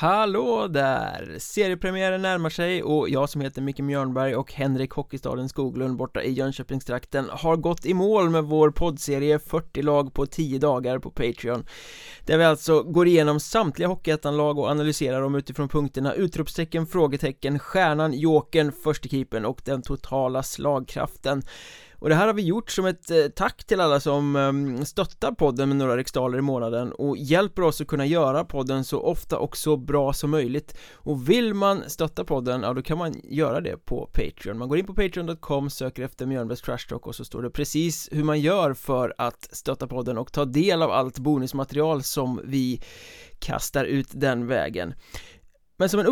Hallå där! Seriepremiären närmar sig och jag som heter Micke Mjörnberg och Henrik Hockeystaden Skoglund borta i Jönköpingstrakten har gått i mål med vår poddserie 40 lag på 10 dagar på Patreon där vi alltså går igenom samtliga Hockeyettan-lag och analyserar dem utifrån punkterna utropstecken, frågetecken, stjärnan, jokern, förstekeepern och den totala slagkraften och det här har vi gjort som ett eh, tack till alla som ehm, stöttar podden med några riksdaler i månaden och hjälper oss att kunna göra podden så ofta och så bra som möjligt. Och vill man stötta podden, ja då kan man göra det på Patreon. Man går in på patreon.com, söker efter Mjölnbergs Trash Talk och så står det precis hur man gör för att stötta podden och ta del av allt bonusmaterial som vi kastar ut den vägen men som en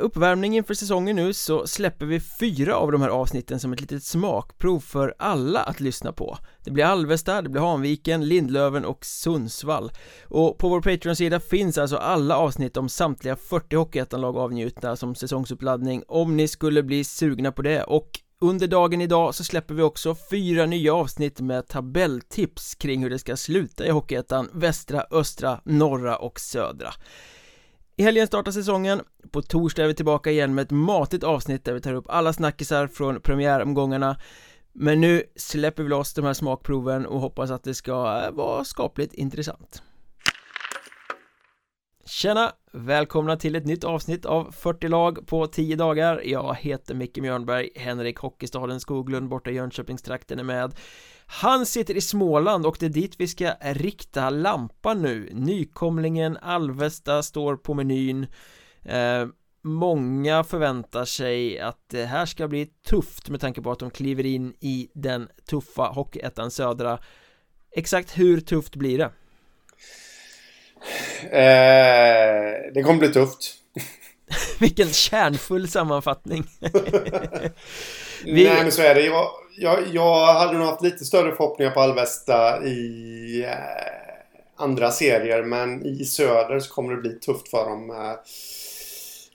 uppvärmning inför säsongen nu så släpper vi fyra av de här avsnitten som ett litet smakprov för alla att lyssna på. Det blir Alvesta, det blir Hanviken, Lindlöven och Sundsvall. Och på vår Patreon-sida finns alltså alla avsnitt om samtliga 40 Hockeyettan-lag avnjutna som säsongsuppladdning om ni skulle bli sugna på det. Och under dagen idag så släpper vi också fyra nya avsnitt med tabelltips kring hur det ska sluta i Hockeyettan, västra, östra, norra och södra i helgen startar säsongen, på torsdag är vi tillbaka igen med ett matigt avsnitt där vi tar upp alla snackisar från premiäromgångarna. Men nu släpper vi loss de här smakproven och hoppas att det ska eh, vara skapligt intressant. Tjena! Välkomna till ett nytt avsnitt av 40 lag på 10 dagar. Jag heter Micke Mjörnberg, Henrik Hockeystaden Skoglund borta i Jönköpingstrakten är med han sitter i Småland och det är dit vi ska rikta lampan nu. Nykomlingen Alvesta står på menyn. Eh, Många förväntar sig att det här ska bli tufft med tanke på att de kliver in i den tuffa Hockeyettan Södra. Exakt hur tufft blir det? Eh, det kommer bli tufft. Vilken kärnfull sammanfattning. Vi... Nej men så är det. Jag, jag, jag hade nog haft lite större förhoppningar på Alvesta i eh, andra serier. Men i Söder så kommer det bli tufft för dem. Eh,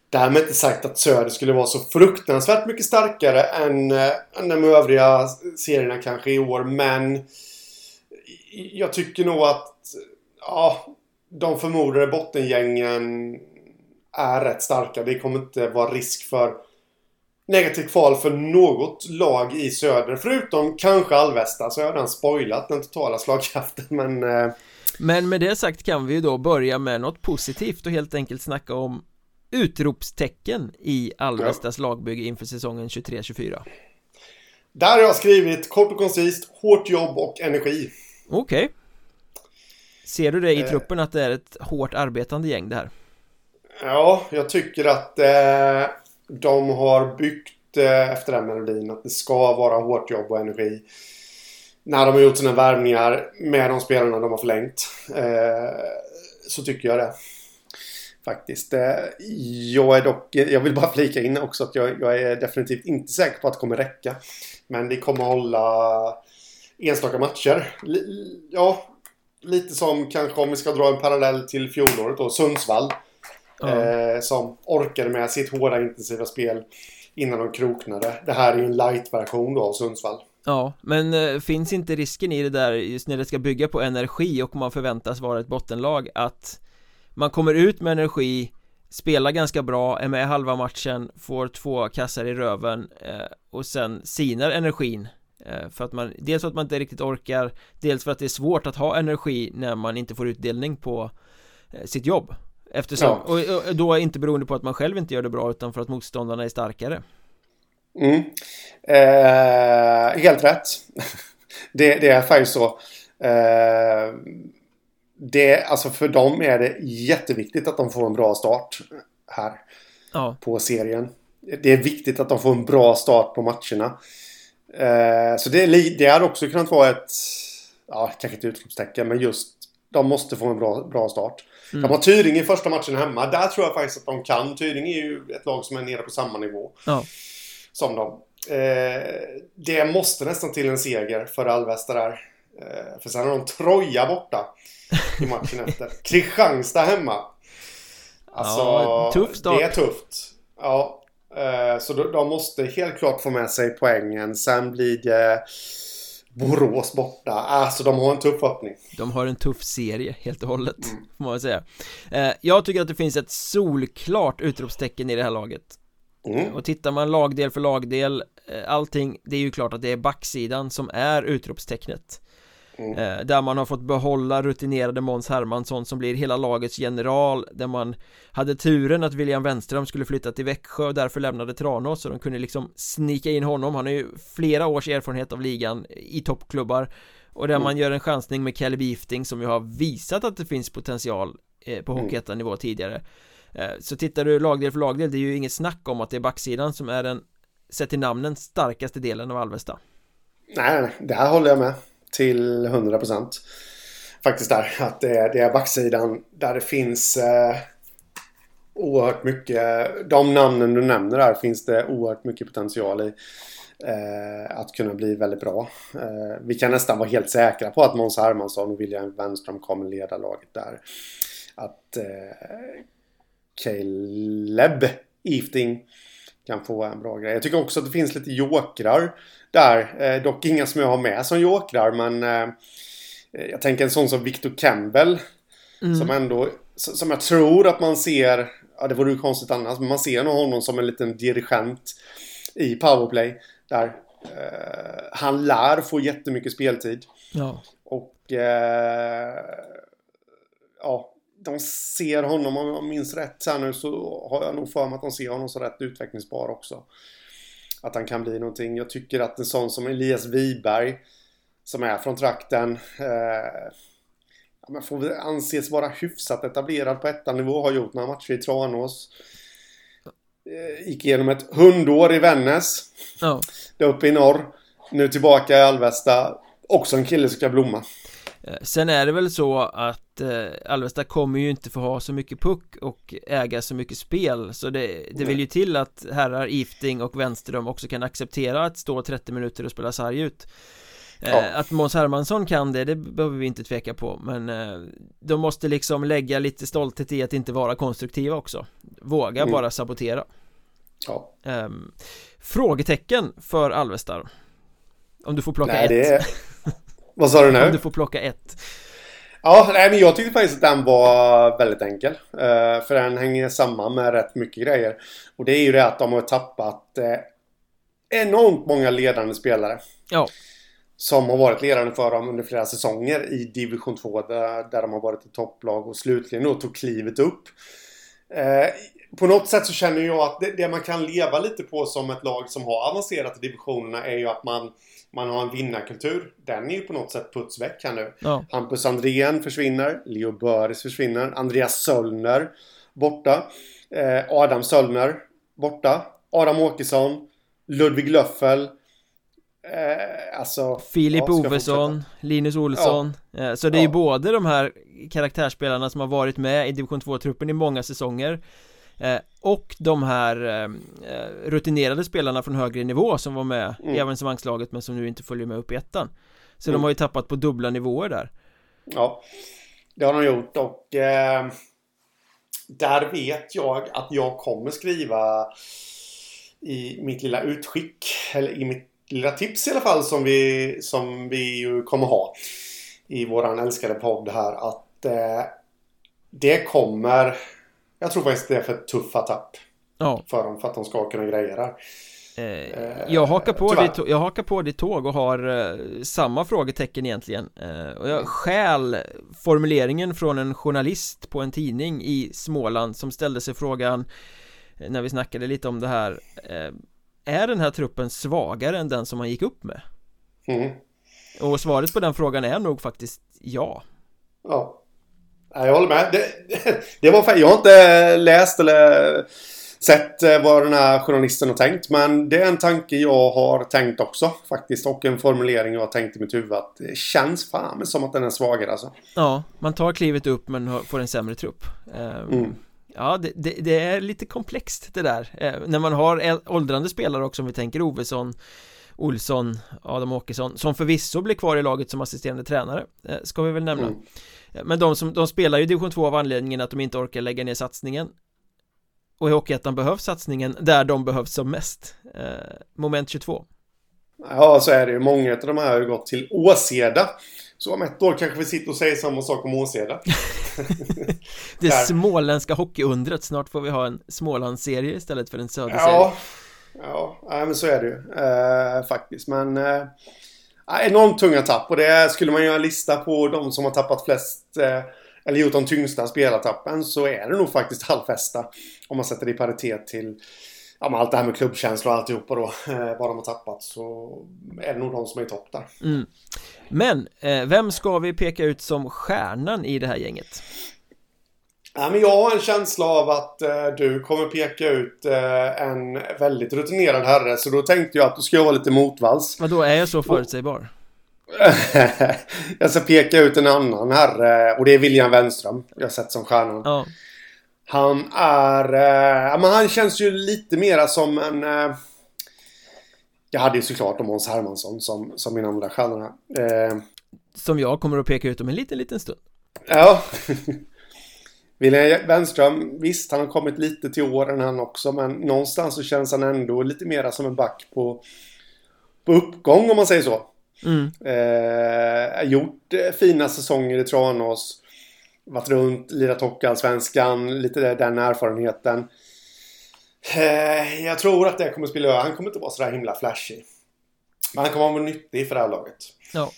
Därmed inte sagt att Söder skulle vara så fruktansvärt mycket starkare än, eh, än de övriga serierna kanske i år. Men jag tycker nog att ja, de förmodade bottengängen är rätt starka. Det kommer inte vara risk för negativt kval för något lag i söder. Förutom kanske Alvesta så jag har redan spoilat den totala slagkraften men... Eh... Men med det sagt kan vi ju då börja med något positivt och helt enkelt snacka om utropstecken i Alvestas ja. lagbygge inför säsongen 23-24 Där har jag skrivit kort och koncist, hårt jobb och energi Okej okay. Ser du det i eh... truppen att det är ett hårt arbetande gäng det här? Ja, jag tycker att eh, de har byggt eh, efter den melodin att det ska vara hårt jobb och energi. När de har gjort sina värvningar med de spelarna de har förlängt. Eh, så tycker jag det. Faktiskt. Eh, jag är dock, jag vill bara flika in också att jag, jag är definitivt inte säker på att det kommer räcka. Men det kommer hålla enstaka matcher. Ja, lite som kanske om vi ska dra en parallell till fjolåret då, Sundsvall. Eh, som orkade med sitt hårda intensiva spel innan de kroknade. Det här är ju en light-version då av Sundsvall. Ja, men äh, finns inte risken i det där just när det ska bygga på energi och man förväntas vara ett bottenlag att man kommer ut med energi spelar ganska bra, är med halva matchen, får två kassar i röven eh, och sen sinar energin eh, för att man, dels för att man inte riktigt orkar, dels för att det är svårt att ha energi när man inte får utdelning på eh, sitt jobb Eftersom, ja. och, och då inte beroende på att man själv inte gör det bra utan för att motståndarna är starkare Mm. Eh, helt rätt. det, det, är faktiskt så. Eh, det, alltså för dem är det jätteviktigt att de får en bra start här. Ja. På serien. Det är viktigt att de får en bra start på matcherna. Eh, så det, det hade också kunnat vara ett, ja kanske ett utropstecken, men just de måste få en bra, bra start. Mm. De har Tyringe i första matchen hemma. Där tror jag faktiskt att de kan. Tyringe är ju ett lag som är nere på samma nivå. Ja. Som dem. Eh, det måste nästan till en seger för Alvesta där. Eh, för sen har de Troja borta i matchen efter. Kristianstad hemma. Alltså, ja, tuff start. det är tufft. Ja, eh, så de, de måste helt klart få med sig poängen. Sen blir det Borås borta. Alltså de har en tuff öppning. De har en tuff serie helt och hållet, mm. får man säga. Eh, jag tycker att det finns ett solklart utropstecken i det här laget. Mm. Och tittar man lagdel för lagdel, eh, allting, det är ju klart att det är backsidan som är utropstecknet. Mm. Eh, där man har fått behålla rutinerade Måns Hermansson som blir hela lagets general Där man hade turen att William Wenström skulle flytta till Växjö och därför lämnade Tranås Så de kunde liksom snika in honom Han har ju flera års erfarenhet av ligan i toppklubbar Och där mm. man gör en chansning med Kelly Beefting som ju har visat att det finns potential eh, på mm. Hockeyettan-nivå tidigare eh, Så tittar du lagdel för lagdel, det är ju inget snack om att det är backsidan som är den Sett till namnen starkaste delen av Alvesta Nej, nej, det här håller jag med till 100 procent. Faktiskt där. Att det är, det är backsidan där det finns eh, oerhört mycket. De namnen du nämner där finns det oerhört mycket potential i. Eh, att kunna bli väldigt bra. Eh, vi kan nästan vara helt säkra på att Måns Hermansson och William Wenström kommer leda laget där. Att eh, Caleb Ifting kan få en bra grej. Jag tycker också att det finns lite jokrar där. Eh, dock inga som jag har med som jokrar men eh, jag tänker en sån som Victor Campbell. Mm. Som ändå, som jag tror att man ser, ja det vore ju konstigt annars, men man ser nog honom som en liten dirigent i powerplay. Där eh, han lär få jättemycket speltid. Ja. Och eh, ja, de ser honom, om jag minns rätt här nu så har jag nog för mig att de ser honom så rätt utvecklingsbar också. Att han kan bli någonting. Jag tycker att en sån som Elias Wiberg som är från trakten eh, man får väl anses vara hyfsat etablerad på ettanivå. Har gjort några matcher i Tranås. Eh, gick igenom ett hundår i Vännäs. Ja. Där uppe i norr. Nu tillbaka i Alvesta. Också en kille som ska blomma. Eh, sen är det väl så att eh, Alvesta kommer ju inte få ha så mycket puck och äga så mycket spel. Så det, det vill ju till att herrar Ifting och Wenström också kan acceptera att stå 30 minuter och spela sarg ut. Eh, ja. Att Måns Hermansson kan det, det behöver vi inte tveka på. Men eh, de måste liksom lägga lite stolthet i att inte vara konstruktiva också. Våga mm. bara sabotera. Ja. Eh, Frågetecken för Alvesta Om du får plocka Nej, ett. det är... Vad sa du nu? Om du får plocka ett. Ja, nej, men jag tyckte faktiskt att den var väldigt enkel. Uh, för den hänger samman med rätt mycket grejer. Och det är ju det att de har tappat uh, enormt många ledande spelare. Ja. Som har varit ledande för dem under flera säsonger i division 2 där, där de har varit i topplag och slutligen då tog klivet upp. Uh, på något sätt så känner jag att det, det, man kan leva lite på som ett lag som har avancerat i divisionerna är ju att man man har en vinnarkultur. Den är ju på något sätt puts väck här nu. Ja. Hampus Andrén försvinner. Leo Böris försvinner. Andreas Söllner borta. Eh, Adam Söllner borta. Adam Åkesson. Ludvig Löffel. Eh, alltså... Filip ja, Ovesson, Linus Olsson. Ja. Eh, så det är ju både de här karaktärsspelarna som har varit med i division 2-truppen i många säsonger Eh, och de här eh, eh, rutinerade spelarna från högre nivå som var med mm. i evenemangslaget men som nu inte följer med upp i ettan Så mm. de har ju tappat på dubbla nivåer där Ja Det har de gjort och eh, Där vet jag att jag kommer skriva I mitt lilla utskick Eller i mitt lilla tips i alla fall som vi Som vi ju kommer ha I våran älskade podd här att eh, Det kommer jag tror faktiskt det är för tuffa tapp. Ja. För dem, för att de ska kunna greja det eh, jag, hakar på ditt, jag hakar på ditt tåg och har eh, samma frågetecken egentligen eh, Och jag skäl formuleringen från en journalist på en tidning i Småland som ställde sig frågan eh, När vi snackade lite om det här eh, Är den här truppen svagare än den som man gick upp med? Mm. Och svaret på den frågan är nog faktiskt ja Ja jag håller med. Det, det var, jag har inte läst eller sett eh, vad den här journalisten har tänkt. Men det är en tanke jag har tänkt också faktiskt. Och en formulering jag har tänkt i mitt huvud. Att det känns fan som att den är svagare alltså. Ja, man tar klivet upp men får en sämre trupp. Um, mm. Ja, det, det, det, är lite komplext det där. Eh, när man har åldrande spelare också om vi tänker Ovesson Olsson, Adam Åkesson som förvisso blir kvar i laget som assisterande tränare eh, Ska vi väl nämna mm. Men de som, de spelar ju division 2 av anledningen att de inte orkar lägga ner satsningen Och i Hockeyettan behövs satsningen där de behövs som mest eh, Moment 22 Ja, så är det ju. Många av de här har ju gått till Åseda. Så om ett år kanske vi sitter och säger samma sak om Åseda. det småländska hockeyundret. Snart får vi ha en Smålandsserie istället för en Söderserie. Ja, ja men så är det ju eh, faktiskt. Men eh, enormt tunga tapp. Och det skulle man göra en lista på de som har tappat flest eh, eller gjort de tyngsta spelartappen så är det nog faktiskt Halvfästa. Om man sätter det i paritet till ja, allt det här med klubbkänsla och alltihopa då. Eh, vad de har tappat så är det nog de som är i topp där. Mm. Men eh, vem ska vi peka ut som stjärnan i det här gänget? Ja, men jag har en känsla av att eh, du kommer peka ut eh, en väldigt rutinerad herre. Så då tänkte jag att du ska vara lite motvalls. Vad då är jag så förutsägbar? jag ska peka ut en annan herre och det är William Wenström. Jag har sett som stjärnan. Ja. Han är... Eh, men han känns ju lite mera som en... Eh, jag hade ju såklart om Måns Hermansson som, som min andra stjärna. Eh, som jag kommer att peka ut om en liten, liten stund. Ja. William Wenström, visst han har kommit lite till åren han också men någonstans så känns han ändå lite mera som en back på, på uppgång om man säger så. Mm. Eh, gjort eh, fina säsonger i Tranås. Varit runt, lirat Hockeyallsvenskan, lite den erfarenheten. Eh, jag tror att det kommer spela över. Han kommer inte vara sådär himla flashig. Men han kommer vara nyttig för det här laget. Ja.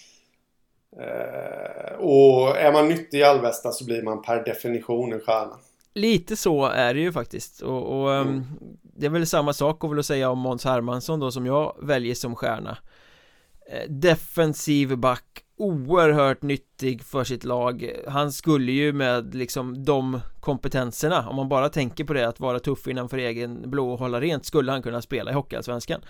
Eh, och är man nyttig i Alvesta så blir man per definition en stjärna. Lite så är det ju faktiskt och, och ehm, mm. Det är väl samma sak att säga om Måns Hermansson då som jag väljer som stjärna Eh, defensiv back oerhört nyttig för sitt lag Han skulle ju med liksom de kompetenserna Om man bara tänker på det att vara tuff innanför egen blå och hålla rent Skulle han kunna spela i Hockeyallsvenskan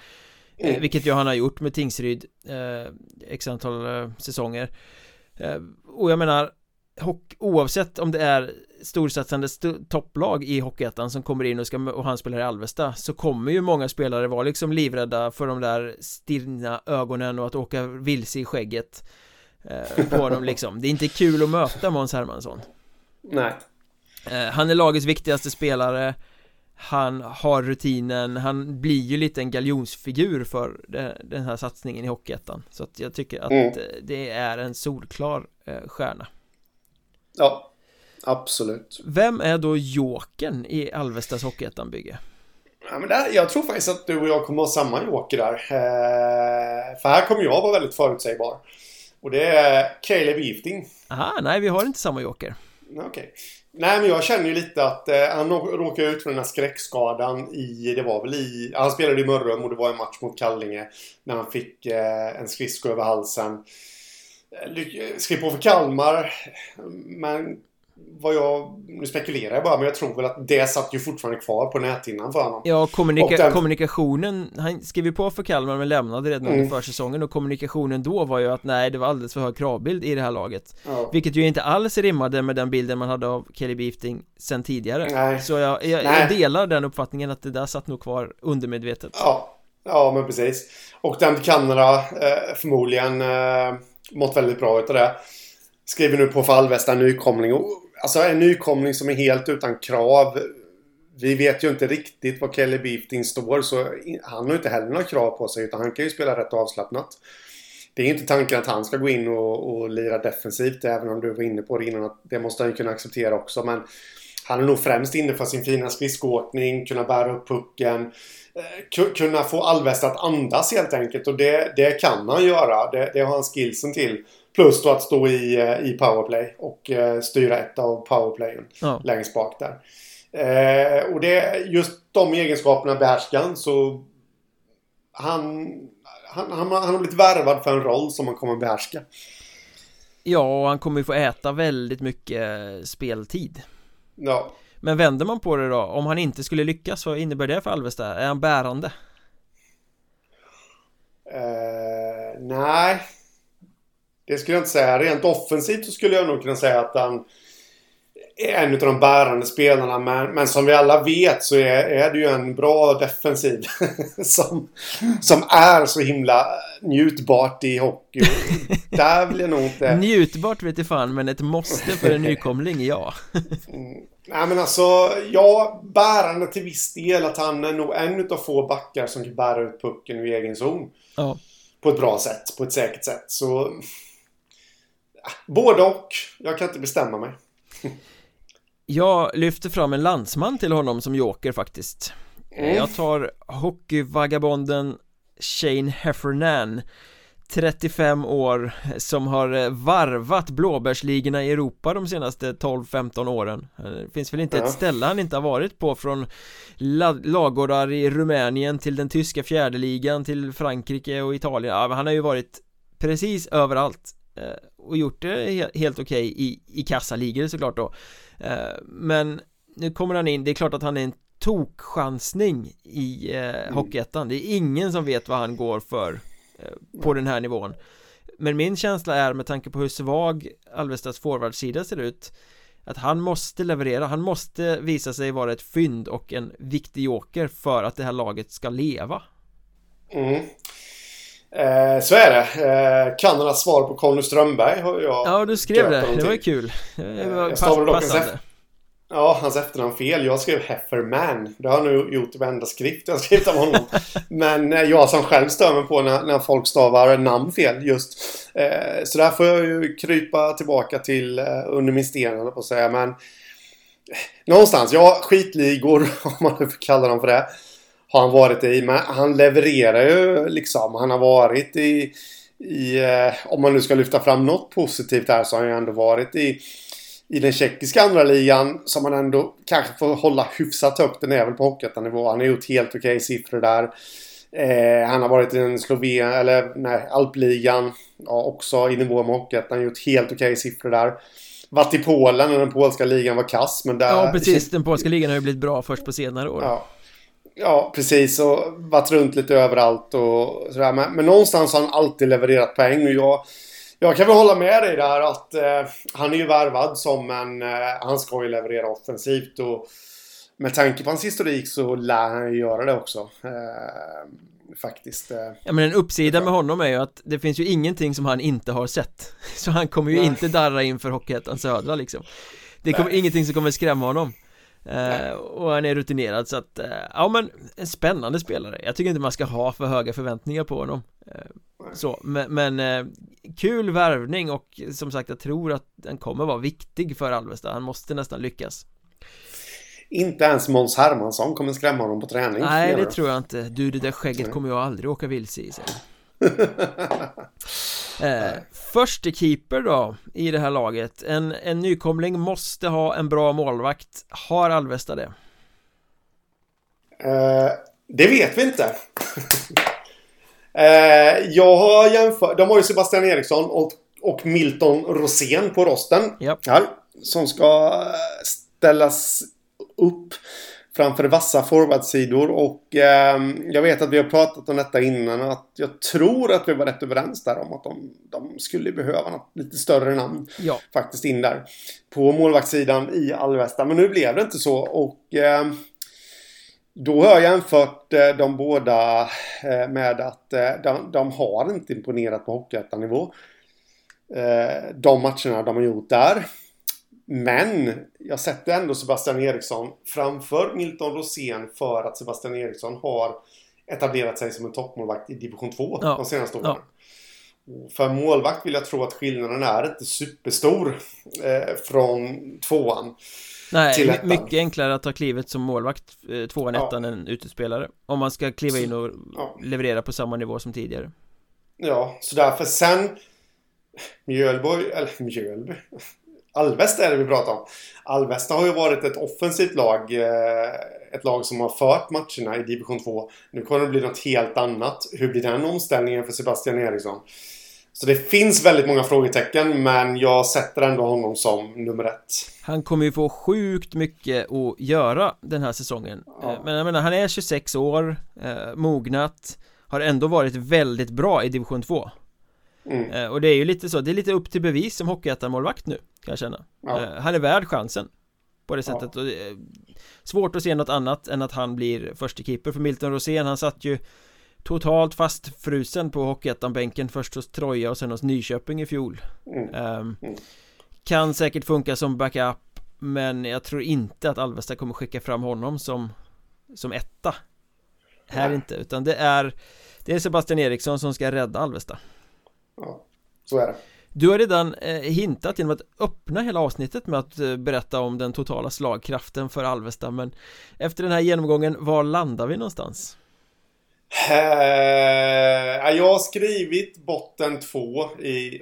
mm. Vilket ju han har gjort med Tingsryd eh, X antal eh, säsonger eh, Och jag menar Oavsett om det är storsatsande st topplag i Hockeyettan som kommer in och, ska, och han spelar i Alvesta så kommer ju många spelare vara liksom livrädda för de där stirrna ögonen och att åka vilse i skägget eh, på dem liksom. Det är inte kul att möta Måns Hermansson. Nej. Eh, han är lagets viktigaste spelare han har rutinen, han blir ju lite en galjonsfigur för den här satsningen i Hockeyettan Så att jag tycker att mm. det är en solklar eh, stjärna Ja, Absolut. Vem är då Jokern i Alvestas Hockeyettan-bygge? Ja, men där, jag tror faktiskt att du och jag kommer ha samma joker där. Eh, för här kommer jag vara väldigt förutsägbar. Och det är Caleb Gifting. Aha, nej vi har inte samma joker. Okej. Okay. Nej men jag känner ju lite att eh, han råkade ut för den här skräckskadan i, det var väl i, han spelade i Mörrum och det var en match mot Kallinge. När han fick eh, en skridsko över halsen. Eh, eh, skrev på för Kalmar. Eh, men vad jag, nu spekulerar jag bara, men jag tror väl att det satt ju fortfarande kvar på näthinnan för honom. Ja, kommunika den... kommunikationen, han skrev ju på för Kalmar men lämnade redan mm. under försäsongen och kommunikationen då var ju att nej, det var alldeles för hög kravbild i det här laget. Ja. Vilket ju inte alls rimmade med den bilden man hade av Kelly Beefting sen tidigare. Nej. Så jag, jag, jag, delar den uppfattningen att det där satt nog kvar undermedvetet. Ja, ja men precis. Och den Kanada eh, förmodligen eh, mått väldigt bra utav det. Skriver nu på för Alvesta nykomling och Alltså en nykomling som är helt utan krav. Vi vet ju inte riktigt vad Kelly Beefting står så han har inte heller några krav på sig utan han kan ju spela rätt avslappnat. Det är inte tanken att han ska gå in och, och lira defensivt även om du var inne på det innan att det måste han ju kunna acceptera också men han är nog främst inne för sin fina skridskoåkning, kunna bära upp pucken eh, kunna få Alvesta att andas helt enkelt och det, det kan han göra. Det, det har han skillsen till. Plus då att stå i, eh, i powerplay och uh, styra ett av powerplayen ja. längst bak där. Uh, och det, just de egenskaperna behärskar han så han, han, han, han har blivit värvad för en roll som han kommer behärska. Ja, och han kommer ju få äta väldigt mycket speltid. Ja. Men vänder man på det då, om han inte skulle lyckas, vad innebär det för Alvesta? Är han bärande? Uh, nej, det skulle jag inte säga. Rent offensivt så skulle jag nog kunna säga att han är en av de bärande spelarna. Men, men som vi alla vet så är, är det ju en bra defensiv som, som är så himla njutbart i hockey. Där vill jag nog inte... Njutbart vet jag fan, men ett måste för en nykomling, ja. Nej men alltså, ja, bärande till viss del att han är nog en av få backar som kan bära ut pucken i egen zon. Ja. på ett bra sätt, på ett säkert sätt. Så både och. Jag kan inte bestämma mig. Jag lyfter fram en landsman till honom som joker faktiskt mm. Jag tar hockeyvagabonden Shane Heffernan 35 år som har eh, varvat blåbärsligorna i Europa de senaste 12-15 åren Det finns väl inte ja. ett ställe han inte har varit på från lagårdar i Rumänien till den tyska fjärdeligan till Frankrike och Italien ja, Han har ju varit precis överallt eh, och gjort det helt okej i, i kassaligor såklart då. Eh, Men nu kommer han in, det är klart att han är en tokchansning i eh, mm. Hockeyettan. Det är ingen som vet vad han går för eh, på den här nivån. Men min känsla är med tanke på hur svag Alvestas forwardsida ser ut att han måste leverera, han måste visa sig vara ett fynd och en viktig joker för att det här laget ska leva. Mm. Eh, Så är det eh, Kanadas svar på Conny Strömberg har jag Ja du skrev det, det var kul Det var eh, jag passande Ja, hans efternamn fel. Jag skrev Hefferman. Det har jag nu gjort i varenda skrift jag skrivit om honom. Men eh, jag som själv stör mig på när, när folk stavar namn fel just. Eh, så där får jag ju krypa tillbaka till eh, under min sten, på att säga. Men någonstans, ja, skitligor, om man nu får kalla dem för det, har han varit i. Men han levererar ju liksom. Han har varit i, i eh, om man nu ska lyfta fram något positivt här, så har han ju ändå varit i i den tjeckiska andra ligan som man ändå kanske får hålla hyfsat högt. Den är väl på Hockeyettan-nivå. Han har gjort helt okej okay siffror där. Eh, han har varit i den Sloven eller nej, alpligan. Ja, också i nivå med Hockeyettan. Han har gjort helt okej okay siffror där. Varit i Polen när den polska ligan var kass men där... Ja precis, den polska ligan har ju blivit bra först på senare år. Ja. Ja, precis. Och varit runt lite överallt och sådär. Men, men någonstans har han alltid levererat poäng. Och jag jag kan väl hålla med dig där att eh, han är ju värvad som en... Eh, han ska ju leverera offensivt och med tanke på hans historik så lär han ju göra det också. Eh, faktiskt. Eh, ja men en uppsida med honom är ju att det finns ju ingenting som han inte har sett. Så han kommer ju Nej. inte darra inför Hockeyettan Södra liksom. Det kommer Nej. ingenting som kommer skrämma honom. Eh, och han är rutinerad så att, eh, ja men en spännande spelare. Jag tycker inte man ska ha för höga förväntningar på honom. Eh, Så, men, men eh, kul värvning och som sagt jag tror att den kommer vara viktig för Alvesta. Han måste nästan lyckas. Inte ens Måns Hermansson kommer skrämma honom på träning Nej det tror jag inte. Du det där skägget kommer jag aldrig åka vilse i eh, Förste keeper då i det här laget en, en nykomling måste ha en bra målvakt Har Alvesta det? Eh, det vet vi inte eh, Jag har jämfört De har ju Sebastian Eriksson och, och Milton Rosén på rosten yep. här, Som ska ställas upp framför vassa forwardsidor och eh, jag vet att vi har pratat om detta innan att jag tror att vi var rätt överens där om att de, de skulle behöva något lite större namn ja. faktiskt in där på målvaktssidan i Alvesta. Men nu blev det inte så och eh, då har jag jämfört eh, de båda eh, med att eh, de, de, har inte imponerat på Hockeyettan-nivå. Eh, de matcherna de har gjort där. Men jag sätter ändå Sebastian Eriksson framför Milton Rosén för att Sebastian Eriksson har etablerat sig som en toppmålvakt i division 2 ja. de senaste åren. Ja. För målvakt vill jag tro att skillnaden är inte superstor eh, från tvåan Nej, till ettan. mycket enklare att ta klivet som målvakt eh, tvåan, ja. ettan än utespelare Om man ska kliva in och ja. leverera på samma nivå som tidigare Ja, så därför sen Mjölborg, eller Mjölby Alvesta är det vi pratar om. Alvesta har ju varit ett offensivt lag. Eh, ett lag som har fört matcherna i division 2. Nu kommer det bli något helt annat. Hur blir den omställningen för Sebastian Eriksson? Så det finns väldigt många frågetecken men jag sätter ändå honom som nummer ett. Han kommer ju få sjukt mycket att göra den här säsongen. Ja. Eh, men jag menar, han är 26 år, eh, mognat, har ändå varit väldigt bra i division 2. Mm. Eh, och det är ju lite så, det är lite upp till bevis som hockeyettan-målvakt nu Kan jag känna ja. Eh, han är värd chansen På det sättet ja. och det är Svårt att se något annat än att han blir första keeper för Milton Rosén Han satt ju Totalt fastfrusen på Hockeyettan-bänken Först hos Troja och sen hos Nyköping i fjol mm. Um, mm. Kan säkert funka som backup Men jag tror inte att Alvesta kommer skicka fram honom som Som etta Här Nej. inte, utan det är Det är Sebastian Eriksson som ska rädda Alvesta Ja, så är det du har redan eh, hintat genom att öppna hela avsnittet med att eh, berätta om den totala slagkraften för Alvesta men efter den här genomgången, var landar vi någonstans? Eh, jag har skrivit botten två i,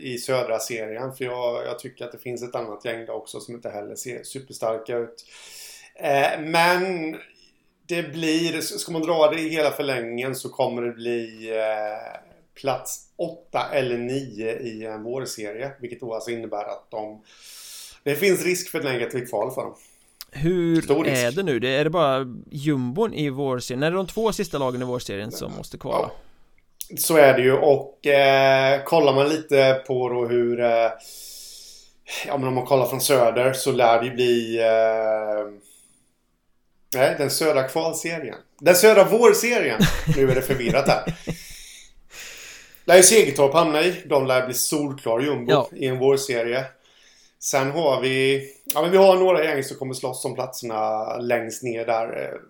i södra serien. För jag, jag, tycker att det finns ett annat gäng där också som inte heller ser superstarka ut. Eh, men det blir, ska man dra det i hela förlängningen så kommer det bli eh, plats 8 eller 9 i en vårserie. Vilket då alltså innebär att de... Det finns risk för ett negativt kval för dem. Hur är det nu? Det är det bara jumbon i vårserien? Är det de två sista lagen i vårserien som måste kvala? Ja, så är det ju och eh, kollar man lite på då hur eh, Ja men om man kollar från söder så lär det ju bli eh, Nej, den södra kvalserien Den södra vårserien Nu är det förvirrat här Lär ju Segertorp hamna i De lär bli solklar jumbo ja. i en vårserie Sen har vi Ja men vi har några gäng som kommer slåss om platserna längst ner där. Eh,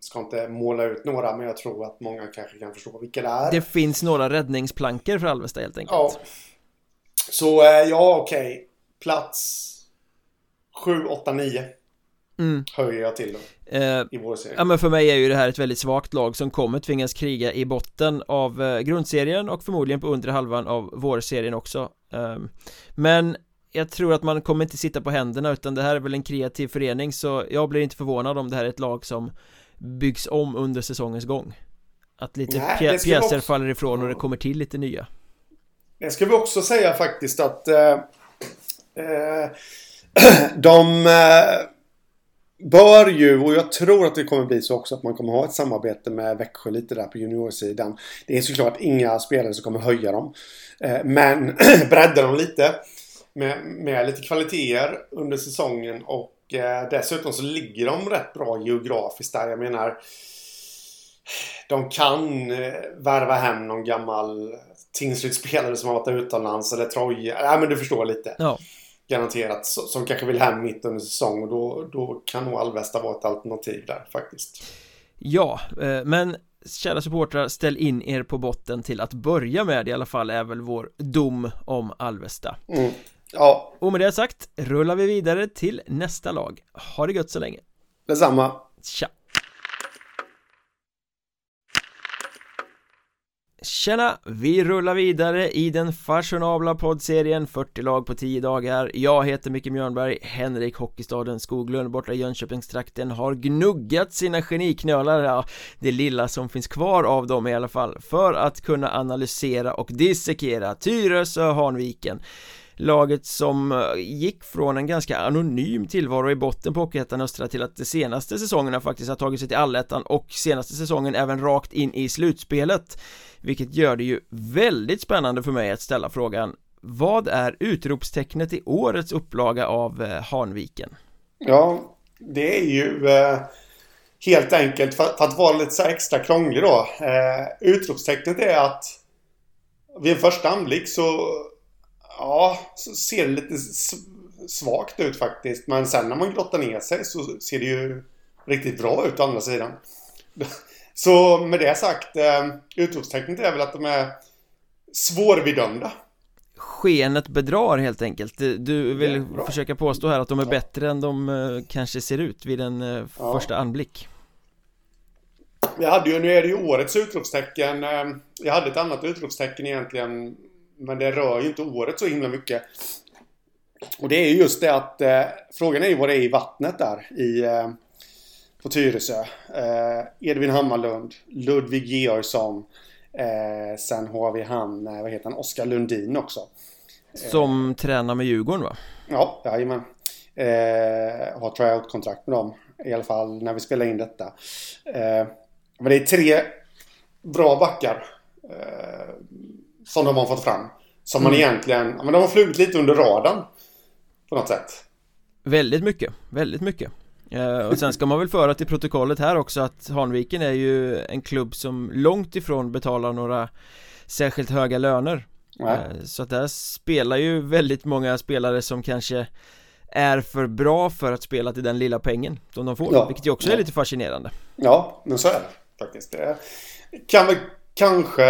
ska inte måla ut några men jag tror att många kanske kan förstå vilka det är. Det finns några räddningsplankor för Alvesta helt enkelt. Ja. Så eh, ja okej. Okay. Plats 7, 8, 9. Mm. Höjer jag till då eh, I vår serie. Ja men för mig är ju det här ett väldigt svagt lag som kommer tvingas kriga i botten av eh, grundserien och förmodligen på undre halvan av vårserien också. Eh, Men jag tror att man kommer inte sitta på händerna utan det här är väl en kreativ förening så jag blir inte förvånad om det här är ett lag som byggs om under säsongens gång. Att lite Nej, pjä pjäser också... faller ifrån och det kommer till lite nya. Det ska vi också säga faktiskt att eh, eh, De eh, Bör ju, och jag tror att det kommer bli så också, att man kommer ha ett samarbete med Växjö lite där på juniorsidan. Det är såklart inga spelare som kommer höja dem. Eh, men bredda dem lite med, med lite kvaliteter under säsongen och eh, dessutom så ligger de rätt bra geografiskt där. Jag menar de kan eh, värva hem någon gammal tingsrydsspelare som har varit utomlands eller Troja. Nej men du förstår lite. Ja. Garanterat. Som kanske vill hem mitt under säsong och då, då kan nog Alvesta vara ett alternativ där faktiskt. Ja, eh, men kära supportrar, ställ in er på botten till att börja med i alla fall är väl vår dom om Alvesta. Mm. Ja. Och med det sagt rullar vi vidare till nästa lag. Ha det gött så länge. Detsamma. Tja. Tjena! Vi rullar vidare i den fashionabla poddserien 40 lag på 10 dagar Jag heter Micke Mjörnberg Henrik Hockeystaden Skoglund borta i Jönköpingstrakten har gnuggat sina geniknölar, ja, det lilla som finns kvar av dem i alla fall för att kunna analysera och dissekera Tyresö Hanviken Laget som eh, gick från en ganska anonym tillvaro i botten på Hockeyettan Östra till att de senaste säsongerna faktiskt har tagit sig till allettan och senaste säsongen även rakt in i slutspelet Vilket gör det ju väldigt spännande för mig att ställa frågan Vad är utropstecknet i årets upplaga av eh, Hanviken? Ja, det är ju eh, helt enkelt för, för, att vara lite så extra krånglig då eh, Utropstecknet är att vid en första anblick så Ja, ser det lite svagt ut faktiskt. Men sen när man grottar ner sig så ser det ju riktigt bra ut å andra sidan. Så med det sagt, eh, utropstecknet är väl att de är svårbedömda. Skenet bedrar helt enkelt. Du vill försöka påstå här att de är bättre än de eh, kanske ser ut vid en eh, ja. första anblick. Jag hade ju, nu är det ju årets utropstecken. Jag hade ett annat utropstecken egentligen men det rör ju inte året så himla mycket. Och det är ju just det att eh, frågan är ju vad det är i vattnet där i eh, på Tyresö. Eh, Edvin Hammarlund, Ludvig Georgsson. Eh, sen har vi han, eh, vad heter han, Oskar Lundin också. Som tränar med Djurgården va? Ja, jajamän. Eh, har tryout-kontrakt med dem. I alla fall när vi spelar in detta. Eh, men det är tre bra backar. Eh, som de har fått fram. Som man mm. egentligen, men de har flugit lite under radarn. På något sätt. Väldigt mycket, väldigt mycket. Uh, och sen ska man väl föra till protokollet här också att Hanviken är ju en klubb som långt ifrån betalar några särskilt höga löner uh, Så att där spelar ju väldigt många spelare som kanske är för bra för att spela till den lilla pengen som de får, ja, vilket ju också ja. är lite fascinerande Ja, men så är det faktiskt. Det kan väl kanske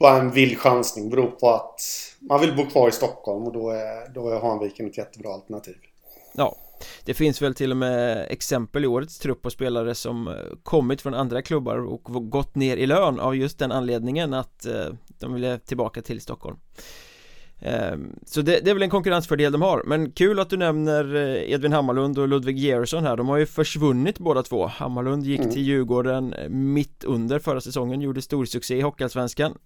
bara en vild chansning beror på att man vill bo kvar i Stockholm och då är, då är Hanviken ett jättebra alternativ. Ja, det finns väl till och med exempel i årets trupp på spelare som eh, kommit från andra klubbar och gått ner i lön av just den anledningen att eh, de ville tillbaka till Stockholm så det, det, är väl en konkurrensfördel de har. Men kul att du nämner eh, Edvin Hammarlund och Ludvig Gersson här. De har ju försvunnit båda två. Hammarlund gick mm. till Djurgården mitt under förra säsongen Gjorde stor succé i Hockeyallsvenskan.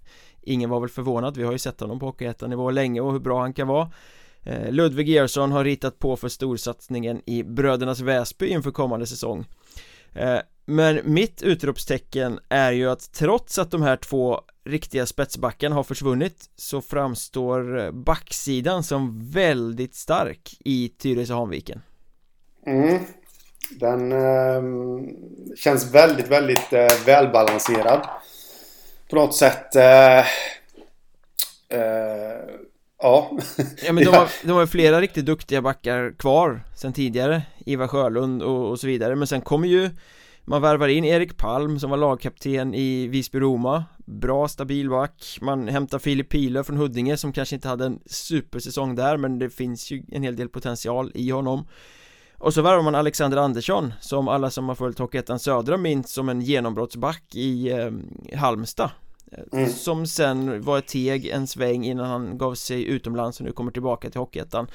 Ingen var väl förvånad, vi har ju sett honom på Hockeyettan-nivå länge och hur bra han kan vara. Eh, Ludvig Gersson har ritat på för storsatsningen i Brödernas Väsby inför kommande säsong. Eh, Men mitt utropstecken är ju att trots att de här två riktiga spetsbackarna har försvunnit så framstår backsidan som väldigt stark i Tyresö-Hanviken mm. Den eh, känns väldigt, väldigt eh, välbalanserad På något sätt eh, eh Ja. ja men de har, de har flera riktigt duktiga backar kvar sen tidigare Ivar Sjölund och, och så vidare men sen kommer ju man värvar in Erik Palm som var lagkapten i Visby-Roma Bra stabil back. Man hämtar Filip Pilö från Huddinge som kanske inte hade en supersäsong där men det finns ju en hel del potential i honom. Och så värvar man Alexander Andersson som alla som har följt Hockeyettan Södra minns som en genombrottsback i eh, Halmstad. Mm. Som sen var ett teg en sväng innan han gav sig utomlands och nu kommer tillbaka till Hockeyettan.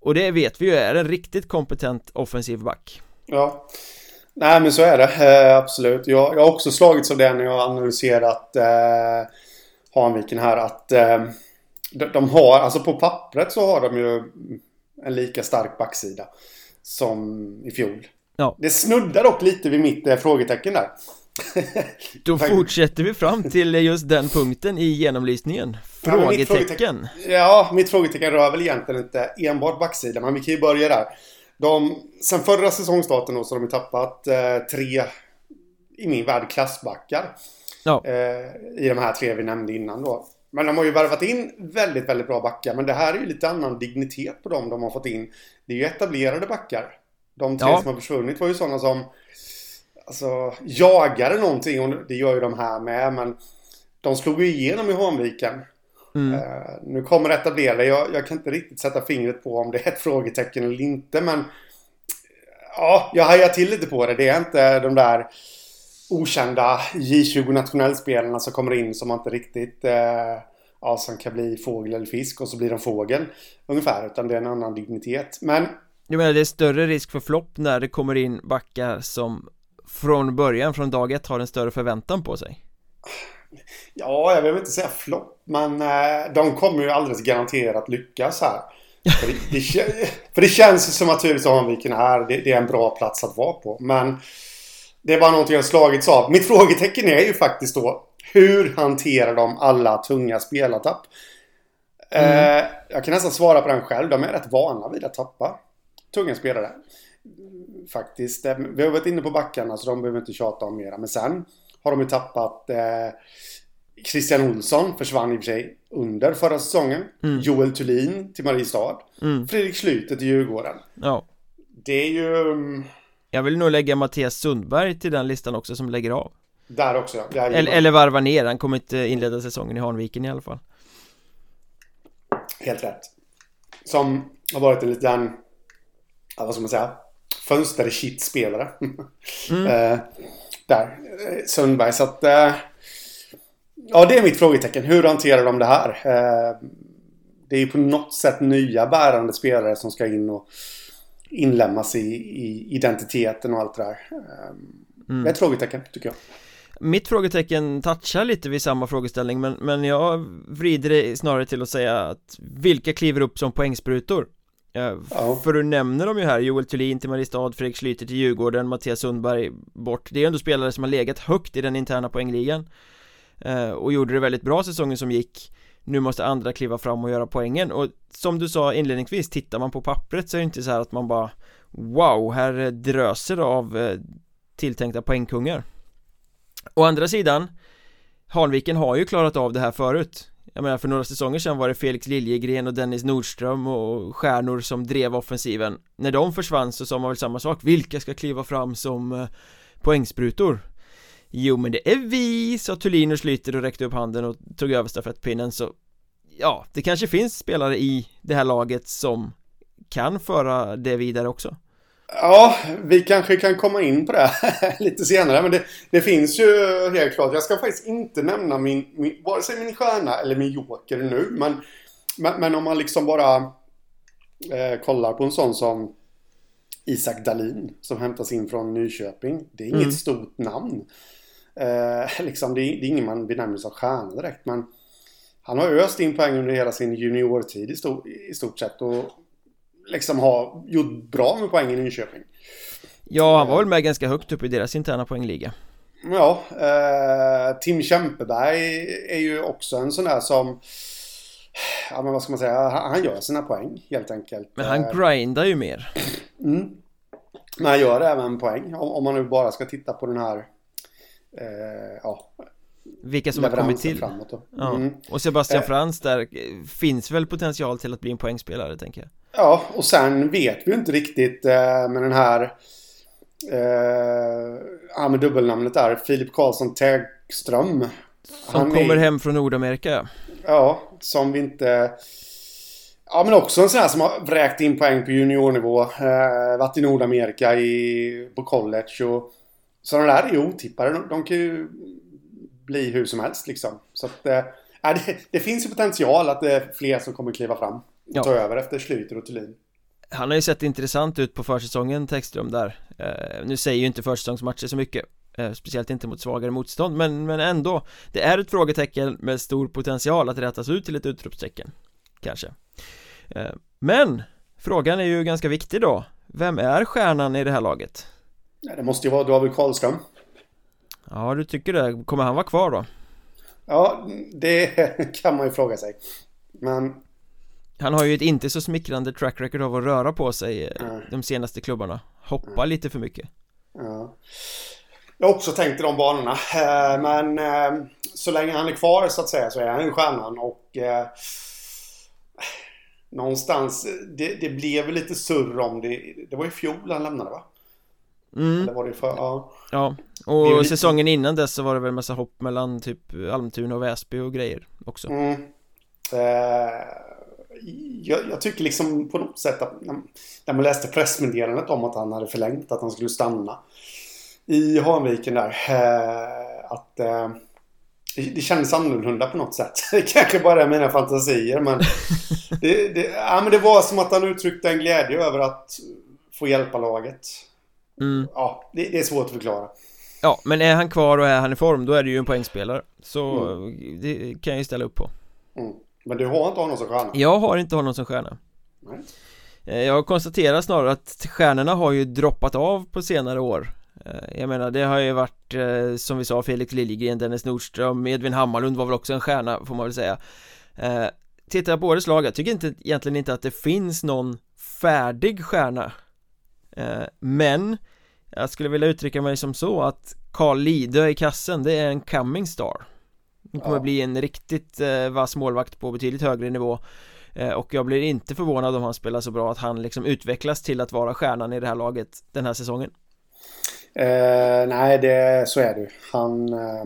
Och det vet vi ju är en riktigt kompetent offensiv back. Ja Nej men så är det. Eh, absolut. Jag, jag har också slagits av det när jag har analyserat eh, Hanviken här att eh, de, de, har, alltså på pappret så har de ju en lika stark backsida som i fjol. Ja. Det snuddar dock lite vid mitt eh, frågetecken där. Då fortsätter vi fram till just den punkten i genomlysningen. Frågetecken ja, frågetecken, ja, mitt frågetecken rör väl egentligen inte enbart backsidan Men vi kan ju börja där de, Sen förra säsongstarten så har de tappat eh, tre I min värld klassbackar ja. eh, I de här tre vi nämnde innan då Men de har ju värvat in väldigt, väldigt bra backar Men det här är ju lite annan dignitet på dem de har fått in Det är ju etablerade backar De tre ja. som har försvunnit var ju sådana som alltså, jagade någonting och det gör ju de här med. Men de slog ju igenom i Hanviken. Mm. Uh, nu kommer det etablera. Jag, jag kan inte riktigt sätta fingret på om det är ett frågetecken eller inte. Men ja, jag hajar till lite på det. Det är inte de där okända J20 nationellspelarna som kommer in som man inte riktigt uh, ja, som kan bli fågel eller fisk och så blir de fågel ungefär. Utan det är en annan dignitet. Men jag menar det är större risk för flopp när det kommer in backar som från början, från dag ett har en större förväntan på sig? Ja, jag vill inte säga flopp, men eh, de kommer ju alldeles garanterat lyckas här. För det, det, för det känns som att Tyresö Hanviken är, det, det, är en bra plats att vara på. Men det är bara någonting jag slagits av. Mitt frågetecken är ju faktiskt då hur hanterar de alla tunga spelartapp? Mm. Eh, jag kan nästan svara på den själv. De är rätt vana vid att tappa tunga spelare faktiskt. Eh, vi har varit inne på backarna så de behöver inte tjata om mera. Men sen har de ju tappat eh, Christian Olsson försvann i och för sig under förra säsongen. Mm. Joel Thulin till Mariestad. Mm. Fredrik Schlüter till Djurgården. Ja. Det är ju... Mm, Jag vill nog lägga Mattias Sundberg till den listan också som lägger av. Där också ja. Eller, eller varva ner, han kommer inte inleda säsongen i Hanviken i alla fall. Helt rätt. Som har varit en liten, vad ska man säga, fönster shit-spelare. Mm. där, eh, Sundberg. Så att... Eh, ja, det är mitt frågetecken. Hur hanterar de det här? Eh, det är ju på något sätt nya bärande spelare som ska in och inlämnas i, i identiteten och allt det där. Mm. Det är ett frågetecken, tycker jag. Mitt frågetecken touchar lite vid samma frågeställning men, men jag vrider det snarare till att säga att vilka kliver upp som poängsprutor? Ja. För du nämner dem ju här, Joel Thulin till Mariestad, Fredrik Schlyter till Djurgården, Mattias Sundberg bort. Det är ändå spelare som har legat högt i den interna poängligan. Eh, Och gjorde det väldigt bra säsongen som gick. Nu måste andra kliva fram och göra poängen. Och som du sa inledningsvis, tittar man på pappret så är det inte så att man bara Wow, här dröser av eh, tilltänkta poängkungar. Å andra sidan Hanviken har ju klarat av det här förut jag menar för några säsonger sedan var det Felix Liljegren och Dennis Nordström och stjärnor som drev offensiven När de försvann så sa man väl samma sak, vilka ska kliva fram som eh, poängsprutor? Jo men det är vi, sa Thulin och Schlyter och räckte upp handen och tog över stafettpinnen så Ja, det kanske finns spelare i det här laget som kan föra det vidare också Ja, vi kanske kan komma in på det lite senare. Men det, det, finns ju helt klart. Jag ska faktiskt inte nämna min, min vare sig min stjärna eller min joker nu. Men, men, men om man liksom bara eh, kollar på en sån som Isak Dalin som hämtas in från Nyköping. Det är inget mm. stort namn. Eh, liksom, det, är, det är ingen man benämner som stjärna direkt. Men han har öst in poäng under hela sin juniortid i, stor, i stort sett. Och liksom har gjort bra med poäng i Nyköping. Ja, han var väl med ganska högt upp i deras interna poängliga. Ja, eh, Tim Kämpeberg är ju också en sån där som Ja men vad ska man säga, han gör sina poäng helt enkelt Men han eh, grindar ju mer mm. Men han gör även poäng om, om man nu bara ska titta på den här eh, Ja vilka som har kommit till framåt då. Ja. Mm. Och Sebastian eh. Frans där finns väl potential till att bli en poängspelare tänker jag Ja, och sen vet vi inte riktigt eh, med den här eh, Ja, med dubbelnamnet där, Filip Karlsson Tägström Som Han kommer är, hem från Nordamerika Ja, som vi inte Ja men också en sån här som har vräkt in poäng på juniornivå. Eh, varit i Nordamerika i, på college och sådana där är ju otippade. De, de kan ju bli hur som helst liksom. Så att, eh, det, det, finns ju potential att det är fler som kommer kliva fram och ja. ta över efter Schlyter och Thulin. Han har ju sett intressant ut på försäsongen, Textrum där eh, Nu säger ju inte försäsongsmatcher så mycket eh, Speciellt inte mot svagare motstånd, men, men ändå Det är ett frågetecken med stor potential att rättas ut till ett utropstecken Kanske eh, Men Frågan är ju ganska viktig då Vem är stjärnan i det här laget? Ja, det måste ju vara David Karlström Ja, du tycker det. Kommer han vara kvar då? Ja, det kan man ju fråga sig. Men... Han har ju ett inte så smickrande track record av att röra på sig mm. de senaste klubbarna. Hoppa mm. lite för mycket. Ja. Jag har också tänkt i de banorna. Eh, men eh, så länge han är kvar så att säga så är han ju stjärnan och någonstans, det, det blev lite surr om det. Det var i fjol han lämnade va? Mm. Eller var det för, ja. Ja, och lite... säsongen innan dess så var det väl massa hopp mellan typ Almtuna och Väsby och grejer också. Mm. Eh, jag, jag, tycker liksom på något sätt att när man läste pressmeddelandet om att han hade förlängt, att han skulle stanna i Hanviken där. Eh, att eh, det, kändes annorlunda på något sätt. Det kanske bara är mina fantasier men det, det, ja, men det var som att han uttryckte en glädje över att få hjälpa laget. Mm. Ja, det, det, är svårt att förklara. Ja, men är han kvar och är han i form, då är det ju en poängspelare. Så mm. det kan jag ju ställa upp på. Mm. Men du har inte honom som stjärna? Jag har inte honom som stjärna. Nej. Eh, jag konstaterar snarare att stjärnorna har ju droppat av på senare år eh, Jag menar det har ju varit eh, som vi sa Felix Liljegren, Dennis Nordström, Edvin Hammarlund var väl också en stjärna får man väl säga Tittar jag på årets lag, jag tycker inte, egentligen inte att det finns någon färdig stjärna men jag skulle vilja uttrycka mig som så att Carl Lidö i kassen, det är en coming star. Han kommer ja. bli en riktigt eh, vass målvakt på betydligt högre nivå. Eh, Och jag blir inte förvånad om han spelar så bra att han liksom utvecklas till att vara stjärnan i det här laget den här säsongen. Eh, Nej, det, så är det Han eh,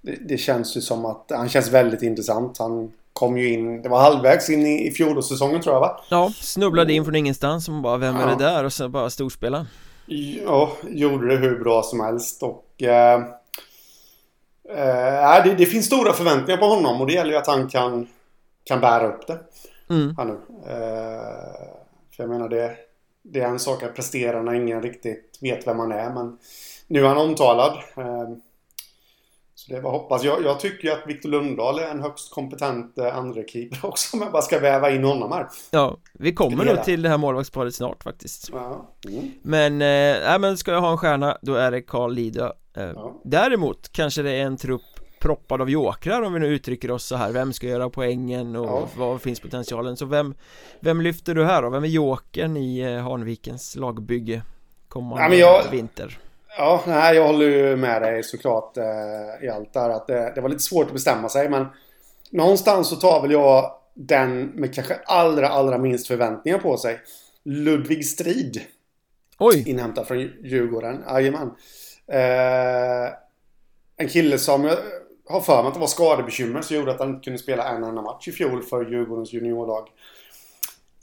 det, det, känns ju som att han känns väldigt intressant. Han kom ju in, det var halvvägs in i, i fjolårssäsongen tror jag va? Ja, snubblade in från ingenstans och bara vem är det där? Och så bara storspela Ja, gjorde det hur bra som helst och eh, eh, det, det, finns stora förväntningar på honom och det gäller ju att han kan, kan bära upp det mm. här nu. Eh, för jag menar det, det är en sak att prestera när ingen riktigt vet vem man är men nu är han omtalad. Eh, så det var hoppas. Jag, jag tycker att Victor Lundahl är en högst kompetent eh, andra keeper också om jag bara ska väva in honom här. Ja, vi kommer nog till det här målvaktsparet snart faktiskt. Ja. Mm. Men, äh, men ska jag ha en stjärna då är det Carl Lidö. Äh, ja. Däremot kanske det är en trupp proppad av jokrar om vi nu uttrycker oss så här Vem ska göra poängen och ja. var finns potentialen? Så vem, vem lyfter du här då? Vem är jokern i Hanvikens lagbygge kommande ja, jag, vinter? Ja, nej, jag håller ju med dig såklart eh, i allt där. Att det, det, var lite svårt att bestämma sig. Men någonstans så tar väl jag den med kanske allra, allra minst förväntningar på sig. Ludvig Strid. Oj! Inhämtad från Djurgården. Jajamän. Eh, en kille som jag har för mig att det var skadebekymmer som gjorde att han inte kunde spela en enda match i fjol för Djurgårdens juniorlag.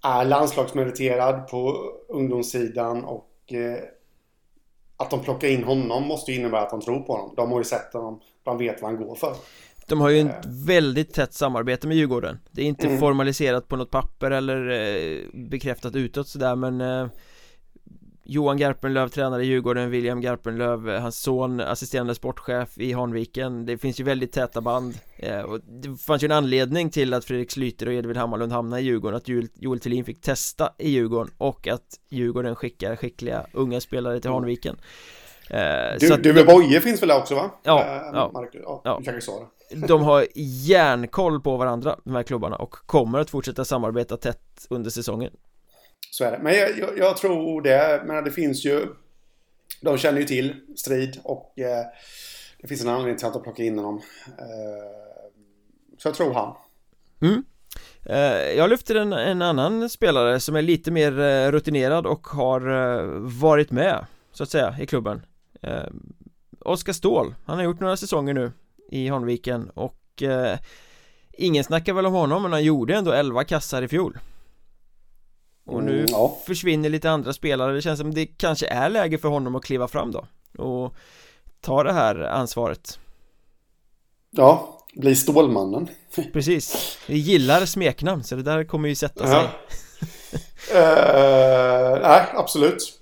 Är landslagsmeriterad på ungdomssidan och eh, att de plockar in honom måste ju innebära att de tror på honom. De har ju sett honom, de vet vad han går för. De har ju ett väldigt tätt samarbete med Djurgården Det är inte mm. formaliserat på något papper eller eh, bekräftat utåt sådär men eh, Johan Garpenlöv tränare i Djurgården, William Garpenlöv, hans son assisterande sportchef i Hanviken Det finns ju väldigt täta band. Eh, och Det fanns ju en anledning till att Fredrik Slyter och Edvin Hammarlund hamnade i Djurgården Att Joel, Joel Thulin fick testa i Djurgården och att Djurgården skickar skickliga unga spelare till Hanviken eh, Du, att, Duve Boye finns väl där också va? Ja, äh, ja, Marcus, ja, ja. Du kanske sa det De har järnkoll på varandra, de här klubbarna och kommer att fortsätta samarbeta tätt under säsongen så är det. Men jag, jag, jag tror det. Men det finns ju... De känner ju till strid och eh, det finns en anledning till att de plockar in honom. Eh, så jag tror han. Mm. Eh, jag lyfter en, en, annan spelare som är lite mer eh, rutinerad och har eh, varit med så att säga i klubben Oskar Ståhl, han har gjort några säsonger nu i Hanviken och ingen snackar väl om honom men han gjorde ändå 11 kassar i fjol och nu mm, ja. försvinner lite andra spelare. Det känns som det kanske är läge för honom att kliva fram då Och ta det här ansvaret. Ja, bli Stålmannen. Precis. Vi gillar smeknamn så det där kommer ju sätta sig. Uh, Nej, absolut.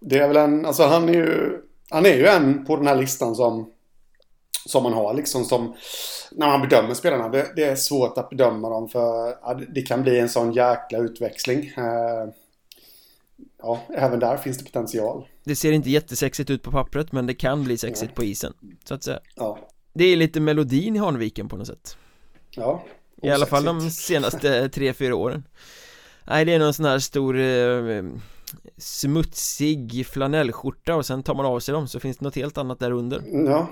Det är väl en, alltså han är ju Han är ju en på den här listan som Som man har liksom som när man bedömer spelarna. Det, det, är svårt att bedöma dem för ja, det kan bli en sån jäkla utväxling. Eh, ja, även där finns det potential. Det ser inte jättesexigt ut på pappret men det kan bli sexigt ja. på isen. Så att säga. Ja. Det är lite melodin i Hanviken på något sätt. Ja. I alla fall de senaste tre, fyra åren. Nej, det är någon sån här stor eh, smutsig flanellskjorta och sen tar man av sig dem så finns det något helt annat där under. Ja.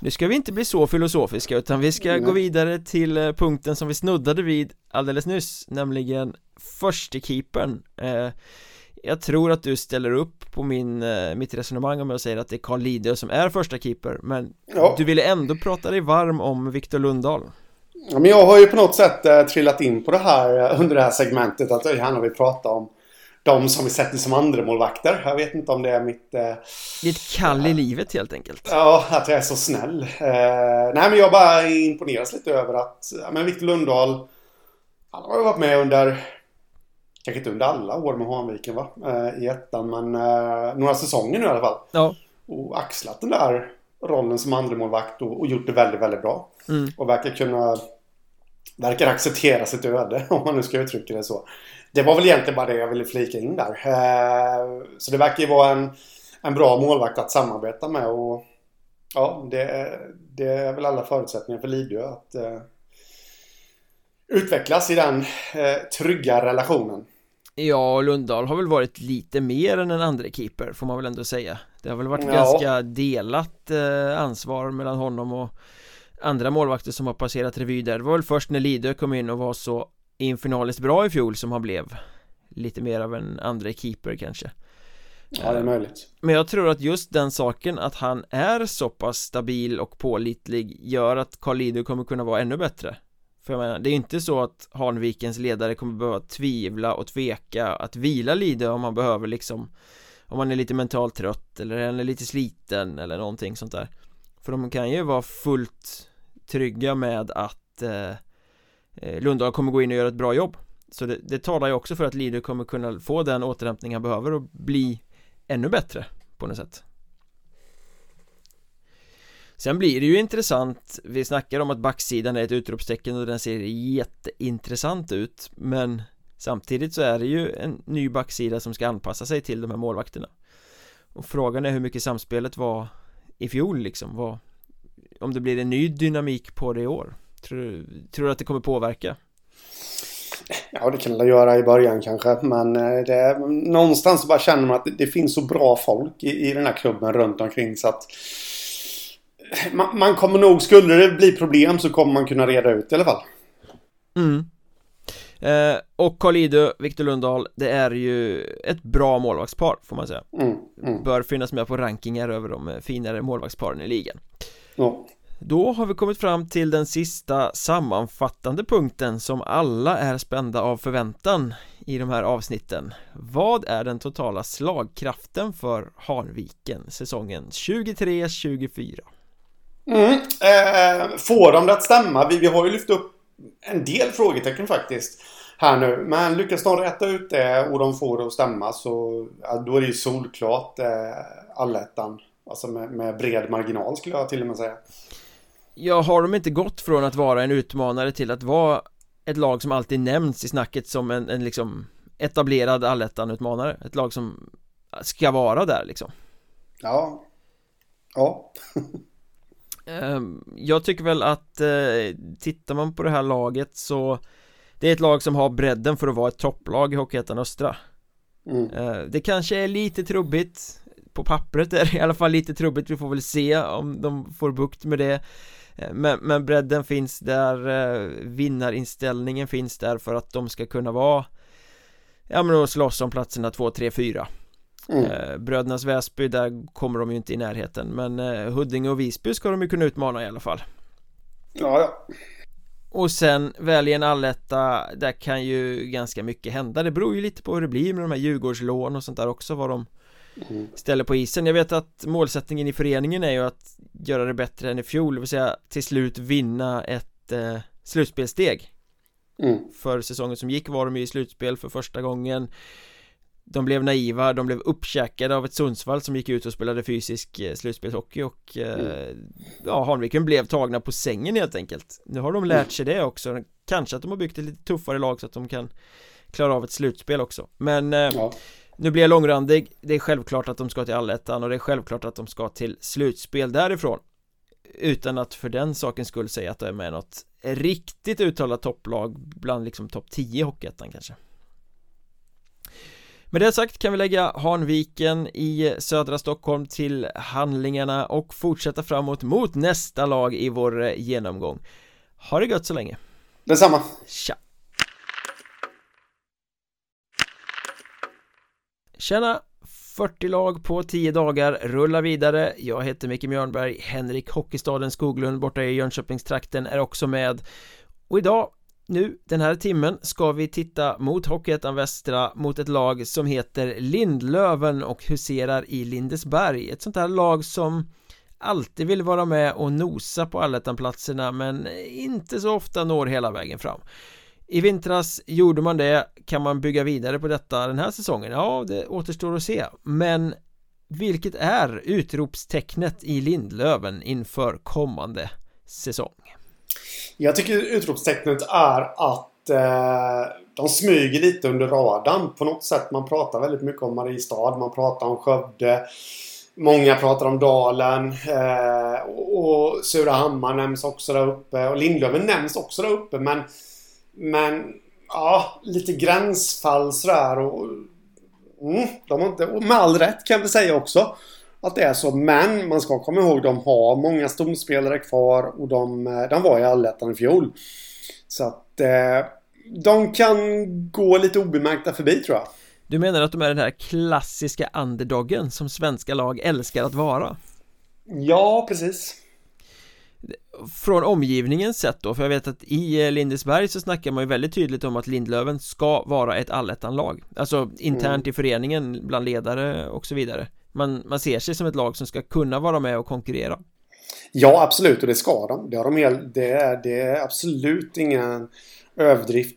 Nu ska vi inte bli så filosofiska utan vi ska gå vidare till eh, punkten som vi snuddade vid alldeles nyss Nämligen förstekeepern. Eh, Jag tror att du ställer upp på min, eh, mitt resonemang om jag säger att det är Carl Lidö som är första keeper Men ja. du ville ändå prata dig varm om Viktor Lundahl. Ja men jag har ju på något sätt eh, trillat in på det här eh, under det här segmentet att han har vi pratat om de som vi sätter som andra målvakter. Jag vet inte om det är mitt... Eh, ett kall i livet helt enkelt. Ja, att jag är så snäll. Eh, nej, men jag bara imponeras lite över att ja, men Victor Lundahl, han har ju varit med under, kanske inte under alla år med Hanviken va, eh, i ettan, men eh, några säsonger nu i alla fall. Ja. Och axlat den där rollen som andra målvakt och, och gjort det väldigt, väldigt bra. Mm. Och verkar kunna verkar acceptera sitt öde om man nu ska uttrycka det så. Det var väl egentligen bara det jag ville flika in där. Eh, så det verkar ju vara en, en bra målvakt att samarbeta med och ja, det, det är väl alla förutsättningar för Lidö att uh, utvecklas i den uh, trygga relationen. Ja, Lundahl har väl varit lite mer än en andra keeper får man väl ändå säga Det har väl varit ja. ganska delat uh, ansvar mellan honom och andra målvakter som har passerat revy där Det var väl först när Lidö kom in och var så infernaliskt bra i fjol som han blev Lite mer av en andra keeper kanske. Ja det är möjligt. Men jag tror att just den saken att han är så pass stabil och pålitlig gör att Carl kommer kunna vara ännu bättre. För jag menar, det är inte så att Hanvikens ledare kommer behöva tvivla och tveka att vila Lidö om man behöver liksom Om man är lite mentalt trött eller är lite sliten eller någonting sånt där. För de kan ju vara fullt trygga med att eh, Eh, Eh, Lundahl kommer gå in och göra ett bra jobb. Så det, det talar ju också för att Lidö kommer kunna få den återhämtning han behöver och bli ännu bättre på något sätt. Sen blir det ju intressant Vi snackar om att backsidan är ett utropstecken och den ser jätteintressant ut Men Samtidigt så är det ju en ny backsida som ska anpassa sig till de här målvakterna. Och frågan är hur mycket samspelet var i fjol liksom. Var Om det blir en ny dynamik på det i år. Tror, tror du att det kommer påverka? Ja, det kan det göra i början kanske. Men eh, det är, någonstans bara känner man att det, det finns så bra folk i, i den här klubben runt omkring så att man, man, kommer nog, skulle det bli problem så kommer man kunna reda ut i alla fall. Mm. eh, Och Carl Idö, Victor Lundahl, det är ju ett bra målvaktspar får man säga Mm, mm. Bör finnas med på rankingar över de eh, finare målvaktsparen i ligan Ja. Då har vi kommit fram till den sista sammanfattande punkten som alla är spända av förväntan i de här avsnitten Vad är den totala slagkraften för Hanviken säsongen 23-24? Mm. Eh, får de det att stämma? Vi, vi har ju lyft upp en del frågetecken faktiskt. Här nu. Men lyckas de rätta ut det och de får det att stämma så ja, då är det ju solklart eh, allettan. Alltså med, med bred marginal skulle jag till och med säga. Ja, har de inte gått från att vara en utmanare till att vara ett lag som alltid nämns i snacket som en, en liksom etablerad allettan-utmanare? Ett lag som ska vara där liksom Ja. Ja. Ehm, Jag tycker väl att eh, tittar man på det här laget så Det är ett lag som har bredden för att vara ett topplag i Hockeyettan Östra Mm. Eh, Det kanske är lite trubbigt På pappret är det i alla fall lite trubbigt Vi får väl se om de får bukt med det men, men bredden finns där eh, Vinnarinställningen finns där för att de ska kunna vara Ja men då slåss om platserna 2, 3, 4 Mm. Eh, Brödernas Väsby, där kommer de ju inte i närheten Men eh, Huddinge och Visby ska de ju kunna utmana i alla fall Ja, ja. Och sen välja en alletta, där kan ju ganska mycket hända Det beror ju lite på hur det blir med de här Djurgårdslån och sånt där också Vad de Mm. ställer på isen. Jag vet att målsättningen i föreningen är ju att göra det bättre än i fjol Det vill säga till slut vinna ett eh, slutspelsteg Mm. För säsongen som gick var de ju i slutspel för första gången. De blev naiva, de blev uppkäkade av ett Sundsvall som gick ut och spelade fysisk eh, slutspelshockey och eh, Ja, Hanviken blev tagna på sängen helt enkelt. Nu har de lärt sig det också. Kanske att de har byggt ett lite tuffare lag så att de kan Klara av ett slutspel också. Men eh, Ja. Nu blir jag långrandig. Det är självklart att de ska till allettan och det är självklart att de ska till slutspel därifrån. Utan att för den sakens skull säga att de är med något riktigt uttalat topplag bland liksom topp 10 i Hockeyettan kanske. Med det sagt kan vi lägga Hanviken i södra Stockholm till handlingarna och fortsätta framåt mot nästa lag i vår genomgång. Ha det gött så länge. Detsamma. Tja! Tjena! 40 lag på 10 dagar rullar vidare. Jag heter Micke Mjörnberg Henrik Hockeystaden Skoglund borta i Jönköpingstrakten är också med. Och idag, nu, den här timmen ska vi titta mot Hockeyettan Västra mot ett lag som heter Lindlöven och huserar i Lindesberg. Ett sånt här lag som alltid vill vara med och nosa på allettanplatserna men inte så ofta når hela vägen fram i vintras gjorde man det, kan man bygga vidare på detta den här säsongen? Ja, det återstår att se Men vilket är utropstecknet i Lindlöven inför kommande säsong? Jag tycker utropstecknet är att eh, de smyger lite under radarn på något sätt. Man pratar väldigt mycket om Mariestad, man pratar om Skövde. Många pratar om Dalen eh, och och Surahammar nämns också där uppe och Lindlöven nämns också där uppe men men ja, lite gränsfall sådär och mm, de har inte, och med all rätt kan vi säga också att det är så. Men man ska komma ihåg de har många stomspelare kvar och de, eh, de var i allettan i fjol. Så att eh, de kan gå lite obemärkta förbi tror jag. Du menar att de är den här klassiska underdoggen som svenska lag älskar att vara? Ja, precis. Från omgivningens sätt då, för jag vet att i eh, Lindesberg så snackar man ju väldigt tydligt om att Lindlöven ska vara ett allettanlag Alltså internt i föreningen, bland ledare och så vidare man, man ser sig som ett lag som ska kunna vara med och konkurrera Ja, absolut. Och det ska de. Det, har de hel, det, är, det är absolut ingen överdrift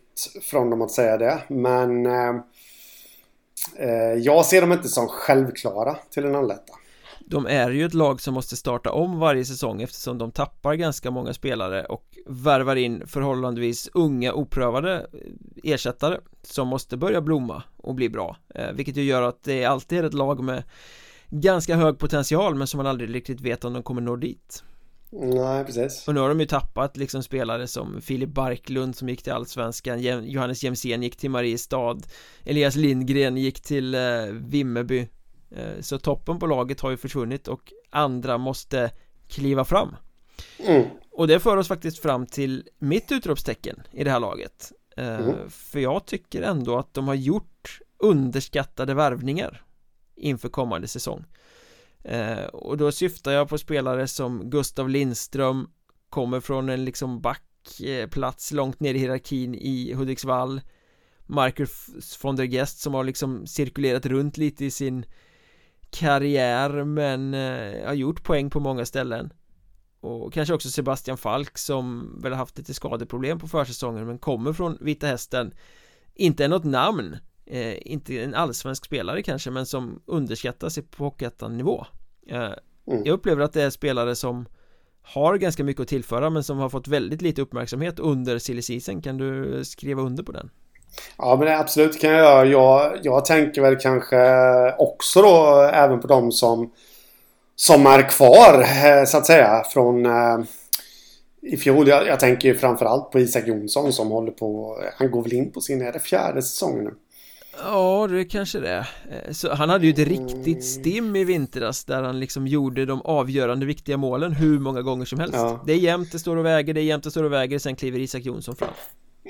från dem att säga det. Men eh, eh, jag ser dem inte som självklara till en alletta. De är ju ett lag som måste starta om varje säsong eftersom de tappar ganska många spelare och värvar in förhållandevis unga oprövade ersättare som måste börja blomma och bli bra eh, vilket ju gör att det alltid är ett lag med ganska hög potential men som man aldrig riktigt vet om de kommer nå dit Nej, precis. och nu har de ju tappat liksom spelare som Filip Barklund som gick till Allsvenskan Johannes Jemsén gick till Mariestad Elias Lindgren gick till eh, Vimmerby eh, Så toppen på laget har ju försvunnit och andra måste kliva fram Mm. Och det för oss faktiskt fram till mitt utropstecken i det här laget mm. För jag tycker ändå att de har gjort underskattade värvningar inför kommande säsong eh, Och då syftar jag på spelare som Gustav Lindström Kommer från en liksom backplats långt ner i hierarkin i Hudiksvall Marcus von der Gest som har liksom cirkulerat runt lite i sin karriär men eh, har gjort poäng på många ställen och kanske också Sebastian Falk som väl haft lite skadeproblem på försäsongen men kommer från Vita Hästen inte är något namn eh, inte en allsvensk spelare kanske men som underskattas på Hockeyettan-nivå eh, mm. jag upplever att det är spelare som har ganska mycket att tillföra men som har fått väldigt lite uppmärksamhet under silly season kan du skriva under på den? Ja men absolut kan jag göra. Jag, jag tänker väl kanske också då även på de som som är kvar eh, så att säga från eh, i fjol. Jag, jag tänker ju framförallt på Isak Jonsson som håller på. Han går väl in på sin, är det fjärde säsongen nu? Ja, det kanske det eh, så Han hade ju ett riktigt stim i vintras där han liksom gjorde de avgörande viktiga målen hur många gånger som helst ja. Det är jämnt, det står och väger, det är jämnt, det står och väger, sen kliver Isak Jonsson fram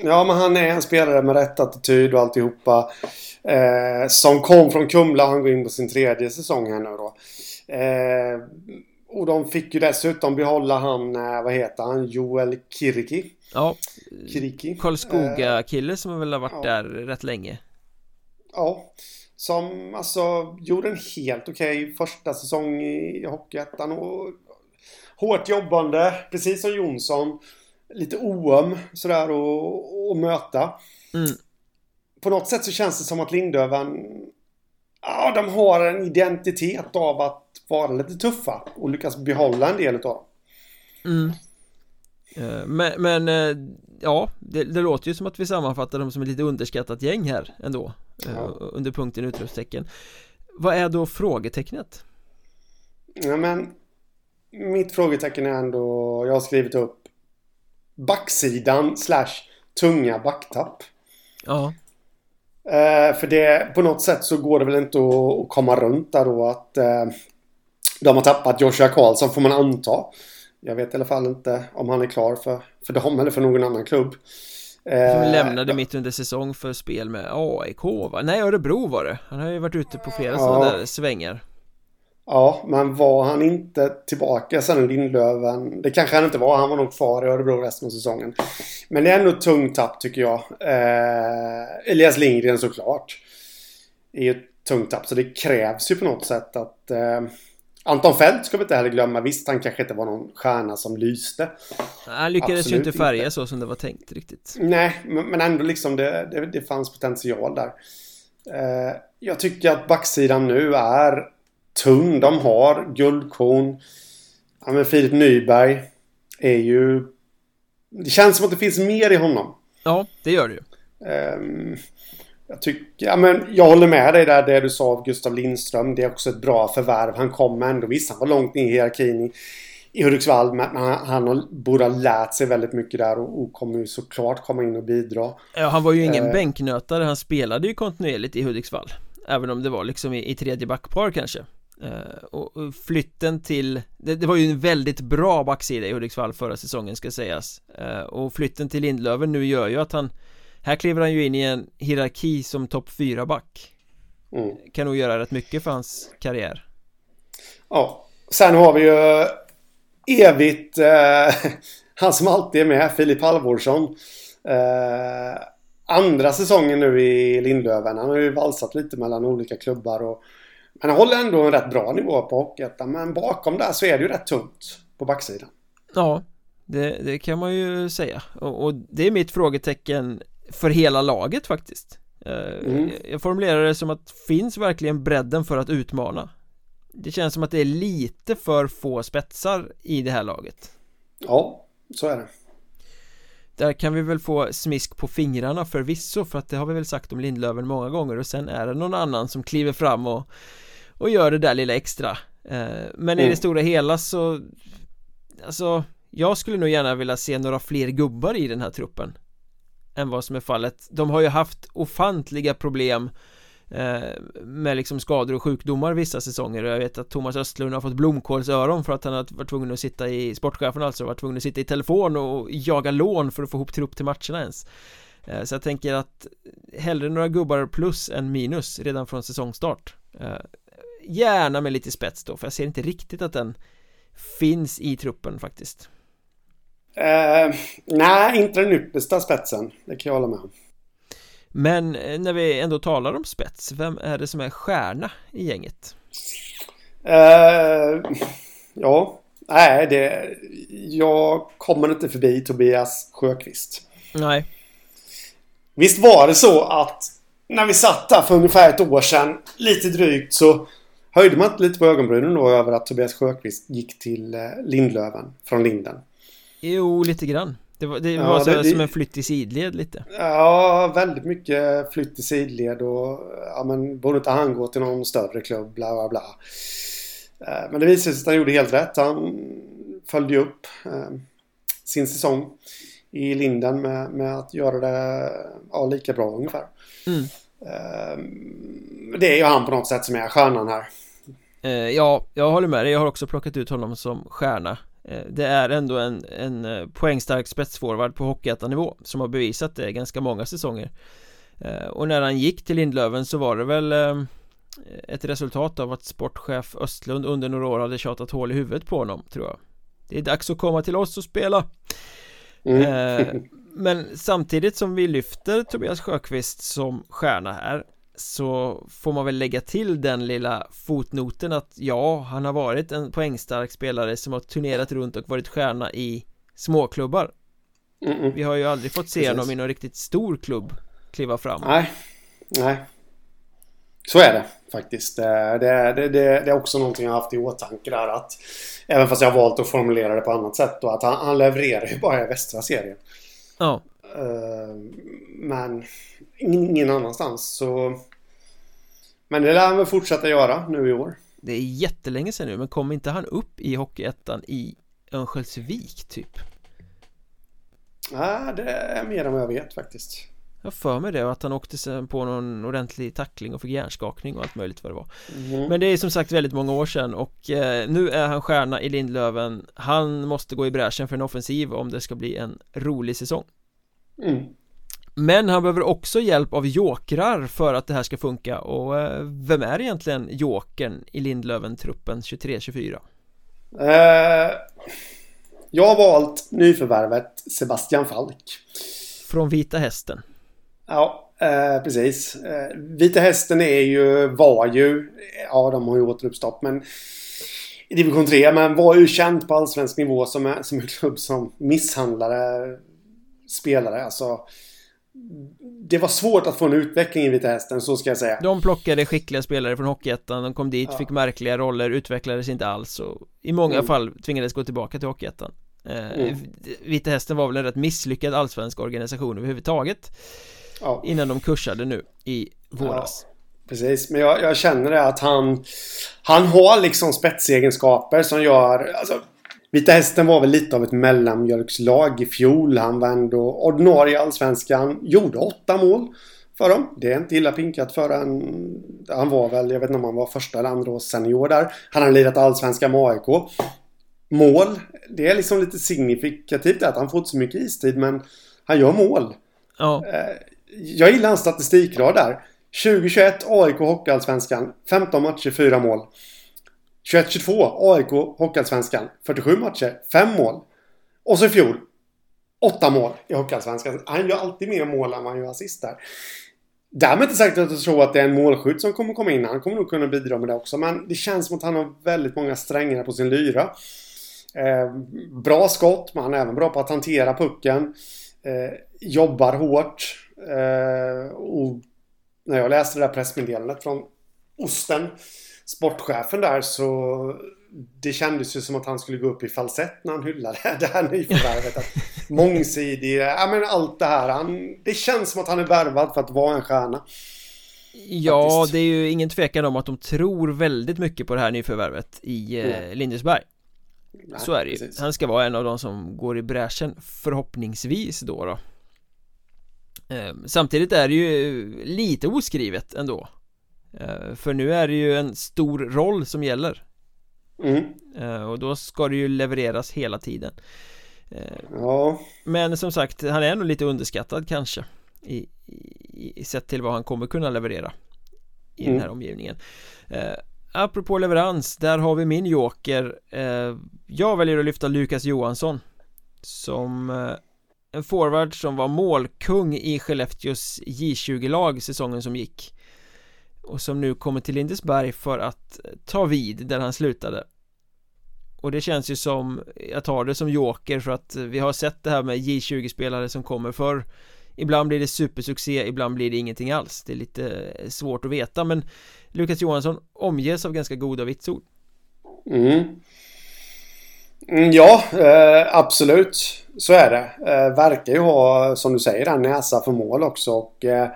Ja, men han är en spelare med rätt attityd och alltihopa. Eh, Som kom från Kumla, han går in på sin tredje säsong här nu då. Eh, Och de fick ju dessutom behålla han, eh, vad heter han, Joel Kirki Ja. Kiriki. Karlskoga-kille som väl har varit ja. där rätt länge. Ja Som alltså gjorde en helt okej okay första säsong i Hockeyettan och Hårt jobbande, precis som Jonsson Lite oöm sådär att möta mm. På något sätt så känns det som att Lindöven Ja, de har en identitet av att vara lite tuffa och lyckas behålla en del av dem. Mm. Eh, men, men eh, ja, det, det, låter ju som att vi sammanfattar dem som ett lite underskattat gäng här ändå eh, ja. Under punkten utropstecken Vad är då frågetecknet? Ja men Mitt frågetecken är ändå Jag har skrivit upp Backsidan slash tunga backtapp Ja Eh, för det, på något sätt så går det väl inte att, komma runt där då att eh, de har tappat Joshua Karlsson får man anta. Jag vet i alla fall inte om han är klar för, för dem eller för någon annan klubb. Eh, Som lämnade mitt under säsong för spel med AIK va? Nej Örebro var det. Han har ju varit ute på flera ja. sådana där svängar. Ja, men var han inte tillbaka sen Lindlöven? Det kanske han inte var. Han var nog kvar i Örebro resten av säsongen. Men det är ändå ett tungt tapp tycker jag. Eh, Elias Lindgren såklart. Är ju ett tungt tapp. Så det krävs ju på något sätt att... Eh, Anton Fält ska vi inte heller glömma. Visst, han kanske inte var någon stjärna som lyste. Han lyckades Absolut ju inte färga inte. så som det var tänkt riktigt. Nej, men ändå liksom det, det, det fanns potential där. Eh, jag tycker att backsidan nu är tunn. De har guldkorn. Ja, men Filip Nyberg är ju... Det känns som att det finns mer i honom. Ja, det gör det ju. Um, jag tycker, ja men jag håller med dig där det du sa av Gustav Lindström. Det är också ett bra förvärv. Han kom ändå, visst han var långt ner i hierarkin i, Hudiksvall. Men han, han borde ha lärt sig väldigt mycket där och, och kommer ju såklart komma in och bidra. Ja, han var ju ingen uh, bänknötare. Han spelade ju kontinuerligt i Hudiksvall. Även om det var liksom i, i tredje backpar kanske. Uh, och flytten till det, det, var ju en väldigt bra backsida i Hudiksvall förra säsongen ska sägas. Uh, Och flytten till Lindlöven nu gör ju att han Här kliver han ju in i en hierarki som topp 4 back. Mm. Kan nog göra rätt mycket för hans karriär. Ja Sen har vi ju Evigt uh, Han som alltid är med, Filip Halvorsson. Andra säsongen nu i Lindlöven Han har ju valsat lite mellan olika klubbar och han håller ändå en rätt bra nivå på Hockeyettan. Men bakom där så är det ju rätt tungt på backsidan. Ja, det, det kan man ju säga. Och, och, det är mitt frågetecken för hela laget faktiskt. Eh, mm. Jag formulerar det som att finns verkligen bredden för att utmana? Det känns som att det är lite för få spetsar i det här laget. Ja, så är det. Där kan vi väl få smisk på fingrarna förvisso för att det har vi väl sagt om Lindlöven många gånger och sen är det någon annan som kliver fram och och gör det där lilla extra eh, Men i det mm. stora hela så Alltså Jag skulle nog gärna vilja se några fler gubbar i den här truppen Än vad som är fallet De har ju haft ofantliga problem Eh, med liksom skador och sjukdomar vissa säsonger och jag vet att Thomas Östlund har fått blomkålsöron för att han har varit tvungen att sitta i Sportchefen alltså varit tvungen att sitta i telefon och jaga lån för att få ihop trupp till matcherna ens eh, Så jag tänker att hellre några gubbar plus än minus redan från säsongstart eh, Gärna med lite spets då, för jag ser inte riktigt att den finns i truppen faktiskt uh, nej, inte den yppersta spetsen. Det kan jag hålla med om. Men eh, när vi ändå talar om spets, vem är det som är stjärna i gänget? Eh, ja, nej, det... Jag kommer inte förbi Tobias Sjöqvist. Nej. Visst var det så att när vi satt där för ungefär ett år sedan, lite drygt, så höjde man inte lite på ögonbrynen då över att Tobias Sjöqvist gick till eh, Lindlöven från Linden. Jo, lite grann Det var, det Ja, var så, det- som en flytt i sidled lite Ja, väldigt mycket flytt i sidled och ja, men borde inte han gå till någon större klubb, bla bla bla. Eh, Men det visade sig att han gjorde helt rätt. Han följde upp eh, sin säsong i Linden med, med att göra det ja, lika bra ungefär. mm. Eh, Det är ju han på något sätt som är stjärnan här. Ja, jag håller med dig, jag har också plockat ut honom som stjärna Det är ändå en, en eh, poängstark spetsforward på Hockeyettan-nivå Som har bevisat det ganska många säsonger. Eh, Och när han gick till Lindlöven så var det väl eh, Ett resultat av att sportchef Östlund under några år hade tjatat hål i huvudet på honom, tror jag. Det är dags att komma till oss och spela. Mm. Eh, men samtidigt som vi lyfter Tobias Sjöqvist som stjärna här så får man väl lägga till den lilla fotnoten att ja, han har varit en poängstark spelare som har turnerat runt och varit stjärna i småklubbar Mm, mm. Vi har ju aldrig fått se Precis. honom i någon riktigt stor klubb kliva fram Nej, nej. Så är det faktiskt. Eh, Det, det, det, det är också någonting jag har haft i åtanke där att Även fast jag har valt att formulera det på annat sätt då att han, han levererar ju bara i västra serien. Ja, Eh, Men ingen annanstans så Men det lär han väl fortsätta göra nu i år. det är jättelänge sedan nu men kom inte han upp i Hockeyettan i Örnsköldsvik typ? Nej, det är mer än vad jag vet faktiskt. Jag för mig det och att han åkte sen på någon ordentlig tackling och fick hjärnskakning och allt möjligt vad det var Mhm. Men det är som sagt väldigt många år sedan och eh, nu är han stjärna i Lindlöven Han måste gå i bräschen för en offensiv om det ska bli en rolig säsong Mm. Men han behöver också hjälp av jokrar för att det här ska funka och eh, vem är egentligen jokern i Lindlöven-truppen 23-24? Eh, Jag har valt nyförvärvet Sebastian Falk. Från Vita Hästen Ja, eh, precis. Eh, Vita Hästen är ju, var ju, ja de har ju återuppstått men i division 3 men var ju känt på allsvensk nivå som, som en klubb som misshandlade spelare. Alltså, det var svårt att få en utveckling i Vita Hästen, så ska jag säga. De plockade skickliga spelare från Hockeyettan, de kom dit, Ja. fick märkliga roller, utvecklades inte alls och i många Mm. fall tvingades gå tillbaka till Hockeyettan eh, Mm. Vita Hästen var väl en rätt misslyckad allsvensk organisation överhuvudtaget Ja. innan de kursade nu i våras Precis, men jag, jag känner det att han... Han har liksom spetsegenskaper som gör... Alltså, Vita Hästen var väl lite av ett mellanmjölkslag i fjol. Han var ändå ordinarie i Allsvenskan. Gjorde åtta mål för dem. Det är inte illa pinkat för en... Han var väl, jag vet inte om han var första eller andra års senior där. Han har lirat Allsvenska med AIK. Mål. Det är liksom lite signifikativt att han får inte så mycket istid men han gör mål. Ja, Jag gillar hans statistikrad där. 2021 AIK Hockeyallsvenskan 15 matcher 4 mål. 21-22 AIK Hockeyallsvenskan 47 matcher 5 mål. Och så i fjol 8 mål i Hockeyallsvenskan. Han gör alltid mer mål än vad han gör assist där. Därmed inte sagt att jag tror att det är en målskytt som kommer komma in. Han kommer nog kunna bidra med det också. Men det känns som att han har väldigt många strängar på sin lyra. Eh, bra skott, men han är även bra på att hantera pucken. Eh, jobbar hårt. Eh, och när jag läste det där pressmeddelandet från Osten, sportchefen där, så det kändes ju som att han skulle gå upp i falsett när han hyllade det här nyförvärvet. Mångsidig, ja men allt det här. Han, det känns som att han är värvad för att vara en stjärna. ja Faktiskt. det är ju ingen tvekan om att de tror väldigt mycket på det här nyförvärvet i eh, Mm. Lindesberg Nej, Så är det ju, precis. han ska vara en av de som går i bräschen förhoppningsvis då då eh, Samtidigt är det ju lite oskrivet ändå För nu är det ju en stor roll som gäller. Mm. eh, Och då ska det ju levereras hela tiden. Eh, Ja, Men som sagt, han är nog lite underskattad kanske i, i, Sett till vad han kommer kunna leverera I mm. den här omgivningen. Eh, Apropå leverans, där har vi min joker. Eh, Jag väljer att lyfta Lukas Johansson Som eh, en forward som var målkung i Skellefteås J20-lag säsongen som gick och som nu kommer till Lindesberg för att eh, ta vid där han slutade. Och det känns ju som, jag tar det som joker för att eh, vi har sett det här med J20-spelare som kommer för Ibland blir det supersuccé, ibland blir det ingenting alls. Det är lite eh, svårt att veta men Lukas Johansson omges av ganska goda vitsord. Mm. mm. ja, eh, absolut. Så är det. Eh, Verkar ju ha, som du säger, en näsa för mål också och eh,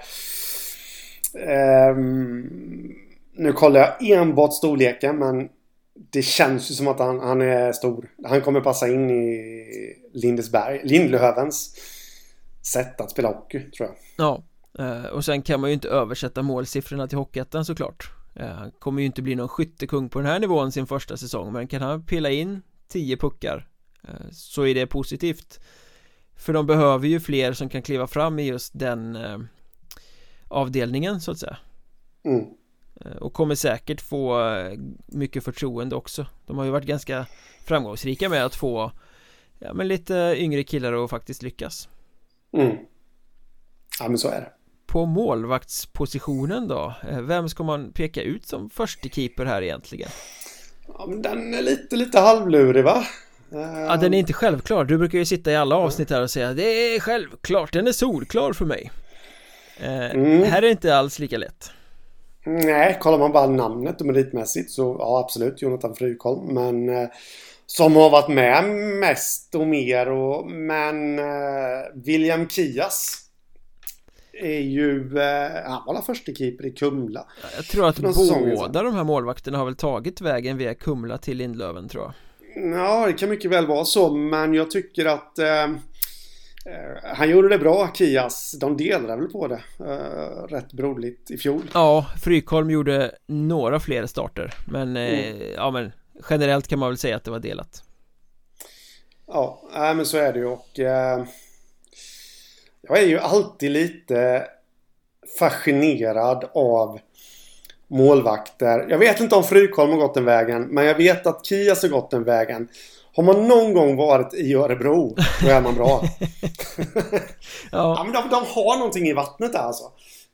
Eh, Nu kollar jag enbart storleken men det känns ju som att han, han är stor. Han kommer passa in i Lindesberg, Lindlövens sätt att spela hockey, tror jag. Ja, eh, och sen kan man ju inte översätta målsiffrorna till Hockeyettan såklart. Eh, han kommer ju inte bli någon skyttekung på den här nivån sin första säsong, men kan han pilla in 10 puckar eh, så är det positivt. För de behöver ju fler som kan kliva fram i just den avdelningen så att säga. Mm. Eh, och kommer säkert få eh, mycket förtroende också De har ju varit ganska framgångsrika med att få Ja men lite yngre killar att faktiskt lyckas mm. Ja men så är det På målvaktspositionen då eh, Vem ska man peka ut som första keeper här egentligen? Ja men den är lite, lite halvlurig va? Ja den är inte självklar Du brukar ju sitta i alla avsnitt här och säga Det är självklart, den är solklar för mig mm. Här är det inte alls lika lätt Nej, kollar man bara namnet och meritmässigt så ja absolut Jonathan Frykholm. Men eh, som har varit med mest och mer och men eh, William Kias är ju, eh, han var första keeper i Kumla. Jag tror att båda de här målvakterna har väl tagit vägen via Kumla till Lindlöven tror jag. Ja, det kan mycket väl vara så men jag tycker att eh, Eh, han gjorde det bra, Kias. De delade väl på det uh, rätt broderligt i fjol. Ja, Frykholm gjorde några fler starter. Men, eh, mm. ja, men generellt kan man väl säga att det var delat. Ja, äh, men så är det ju och uh, jag är ju alltid lite fascinerad av målvakter. Jag vet inte om Frykholm har gått den vägen, men jag vet att Kias har gått den vägen. Har man någon gång varit i Örebro, då är man bra. ja. ja. men de, de har någonting i vattnet där alltså.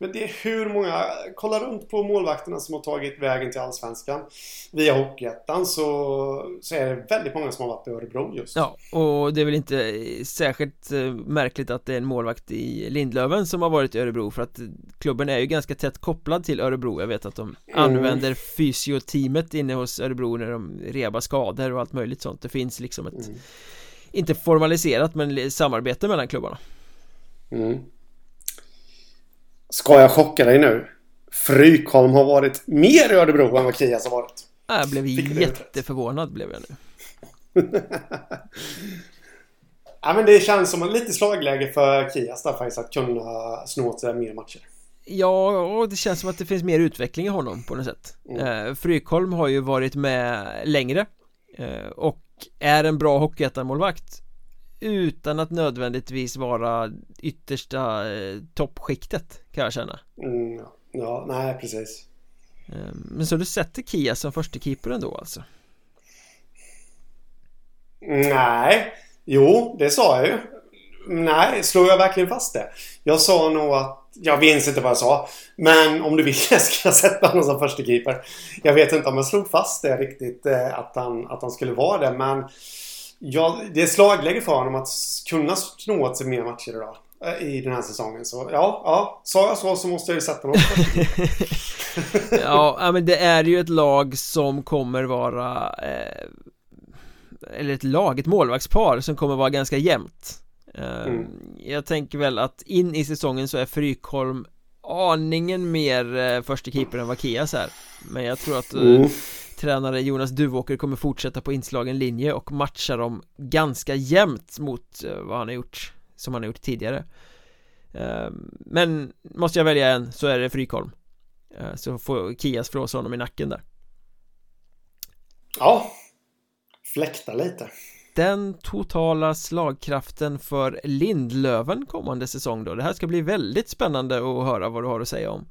Men det är hur många, kolla runt på målvakterna som har tagit vägen till Allsvenskan via Hockeyettan så, så är det väldigt många som har varit i Örebro just. Ja, och det är väl inte särskilt eh, märkligt att det är en målvakt i Lindlöven som har varit i Örebro för att klubben är ju ganska tätt kopplad till Örebro. Jag vet att de mm. använder fysioteamet inne hos Örebro när de rebar skador och allt möjligt sånt. Det finns liksom ett, mm. inte formaliserat men samarbete mellan klubbarna. Mm. Ska jag chocka dig nu? Frykholm har varit mer i Örebro än vad Kias har varit. Jag blev jätteförvånad blev jag nu. ja men det känns som en lite slagläge för Kias där faktiskt att kunna snå åt sig mer matcher. Ja, och det känns som att det finns mer utveckling i honom på något sätt. Mm. Eh, Frykholm har ju varit med längre eh, och är en bra hockeyettan-målvakt utan att nödvändigtvis vara yttersta eh, toppskiktet kan jag känna mm, Ja, nej precis eh, Men så du sätter Kia som första keeper ändå alltså? Nej Jo, det sa jag ju Nej, slår jag verkligen fast det? Jag sa nog att jag minns inte vad jag sa. Men om du vill ska jag sätta honom som första keeper. Jag vet inte om jag slog fast det riktigt eh, att han, att han skulle vara det. Men Ja, det är slagläge för honom att kunna sno åt sig mer matcher idag. Eh, I den här säsongen. Så ja, ja. Sa jag så så måste jag ju sätta honom Ja, men det är ju ett lag som kommer vara eh, Eller ett lag, ett målvaktspar som kommer vara ganska jämnt eh, mm. Jag tänker väl att in i säsongen så är Frykholm aningen mer eh, första keeper än vad Kias är Men jag tror att eh, mm tränare Jonas Duvåker kommer fortsätta på inslagen linje och matcha dem ganska jämnt mot eh, vad han har gjort som han har gjort tidigare. Ehm, Men måste jag välja en så är det Frykholm. Eh, Så får Kias flåsa honom i nacken där. Ja. Fläkta lite. Den totala slagkraften för Lindlöven kommande säsong då? Det här ska bli väldigt spännande att höra vad du har att säga om.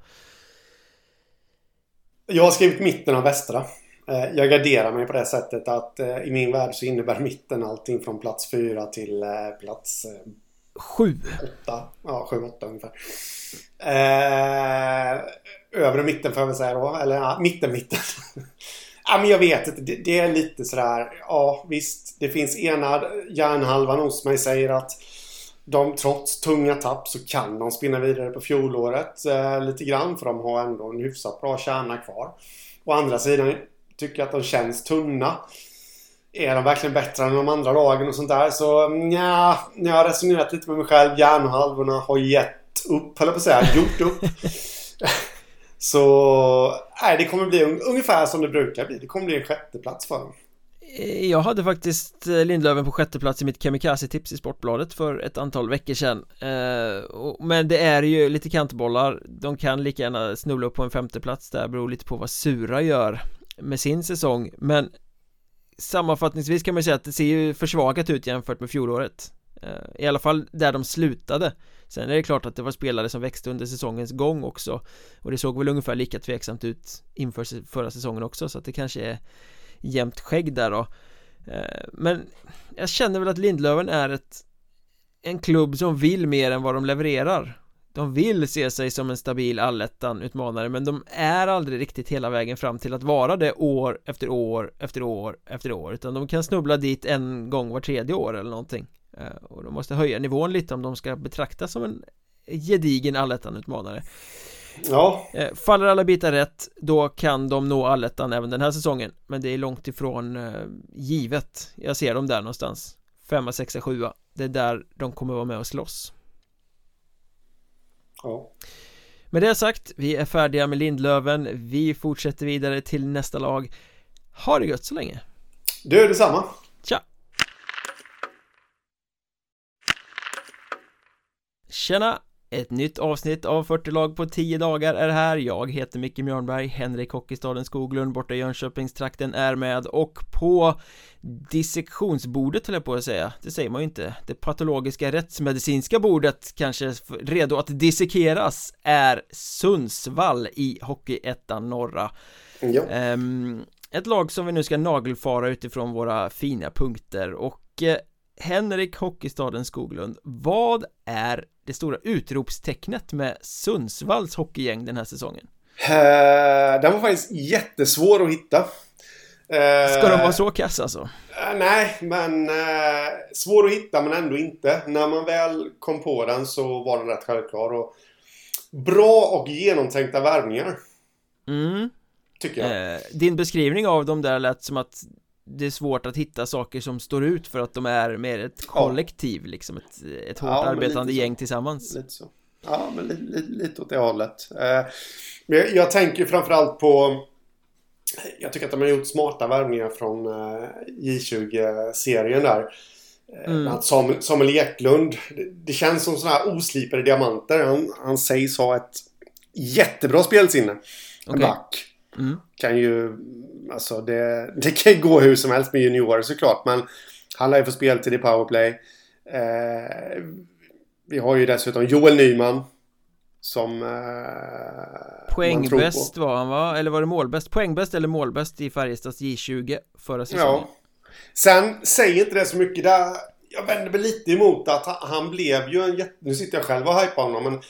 Jag har skrivit mitten av västra Jag garderar mig på det sättet att eh, i min värld så innebär mitten allting från plats 4 till eh, plats 7 8, ja 7, 8 ungefär eh, Övre mitten får jag väl säga då, eller ja, mitten, mitten Ja, men jag vet inte. Det, det, är lite sådär. Ja, visst. Det finns ena hjärnhalvan hos mig säger att de trots tunga tapp så kan de spinna vidare på fjolåret eh, lite grann. För de har ändå en hyfsat bra kärna kvar. Å andra sidan tycker jag att de känns tunna. Är de verkligen bättre än de andra lagen och sånt där? Så nja, när jag har resonerat lite med mig själv. Hjärnhalvorna har gett upp, höll på att säga. Gjort upp. Så nej, det kommer bli ungefär som det brukar bli. Det kommer bli en sjätteplats för dem. Eh, jag hade faktiskt eh, Lindlöven på sjätte plats i mitt Kamikaze-tips i Sportbladet för ett antal veckor sedan eh, Men det är ju lite kantbollar De kan lika gärna snubbla upp på en femte plats där beror lite på vad Sura gör med sin säsong Men Sammanfattningsvis kan man säga att det ser ju försvagat ut jämfört med fjolåret. Eh, I alla fall där de slutade. Sen är det klart att det var spelare som växte under säsongens gång också Och det såg väl ungefär lika tveksamt ut inför förra säsongen också så att det kanske är jämnt skägg där då. Eh, men jag känner väl att Lindlöven är ett En klubb som vill mer än vad de levererar. De vill se sig som en stabil allettan-utmanare men de är aldrig riktigt hela vägen fram till att vara det år efter år efter år efter år utan de kan snubbla dit en gång var tredje år eller någonting. Eh, och de måste höja nivån lite om de ska betraktas som en gedigen allettan-utmanare. Ja. Eh, Faller alla bitar rätt Då kan de nå allettan även den här säsongen Men det är långt ifrån eh, givet. Jag ser dem där någonstans. Femma, sexa, sjua. Det är där de kommer vara med och slåss Ja. Med det sagt, vi är färdiga med Lindlöven. Vi fortsätter vidare till nästa lag. Ha det gött så länge. Du, detsamma. Tja. Tjena! Ett nytt avsnitt av 40 lag på 10 dagar är här. Jag heter Micke Mjörnberg Henrik Hockeystaden Skoglund borta i Jönköpingstrakten är med och på dissektionsbordet höll jag på att säga. Det säger man ju inte. Det patologiska rättsmedicinska bordet kanske redo att dissekeras är Sundsvall i Hockeyettan norra. Ja. um, Ett lag som vi nu ska nagelfara utifrån våra fina punkter. Och eh, Henrik Hockeystaden Skoglund Vad är det stora utropstecknet med Sundsvalls hockeygäng den här säsongen? Uh, den var faktiskt jättesvår att hitta uh, Ska de vara så kass alltså? Uh, nej, men svår att hitta men ändå inte När man väl kom på den så var den rätt självklar och Bra och genomtänkta värvningar Mm Tycker jag Din beskrivning av dem där lät som att det är svårt att hitta saker som står ut för att de är mer ett kollektiv ja. liksom ett, ett hårt ja, arbetande gäng tillsammans. Lite så. Ja, men lite, lite, lite åt det hållet. Eh, jag, jag tänker framförallt på Jag tycker att de har gjort smarta värvningar från eh, J20-serien där. Eh, mm. Samuel, Samuel Eklund det, det känns som sådana här oslipade diamanter. Han, han sägs ha ett jättebra spelsinne. Okay. back mm. Kan ju Alltså det, det kan ju gå hur som helst med juniorer såklart. Men han lär ju få speltid i powerplay. Eh, vi har ju dessutom Joel Nyman. Som eh, Poängbäst var han va? Eller var det målbäst? Poängbäst eller målbäst i Färjestads J20 förra säsongen? Ja. Sen säger inte det så mycket där. Jag vänder mig lite emot att han blev ju en jätte... Nu sitter jag själv och hypar honom men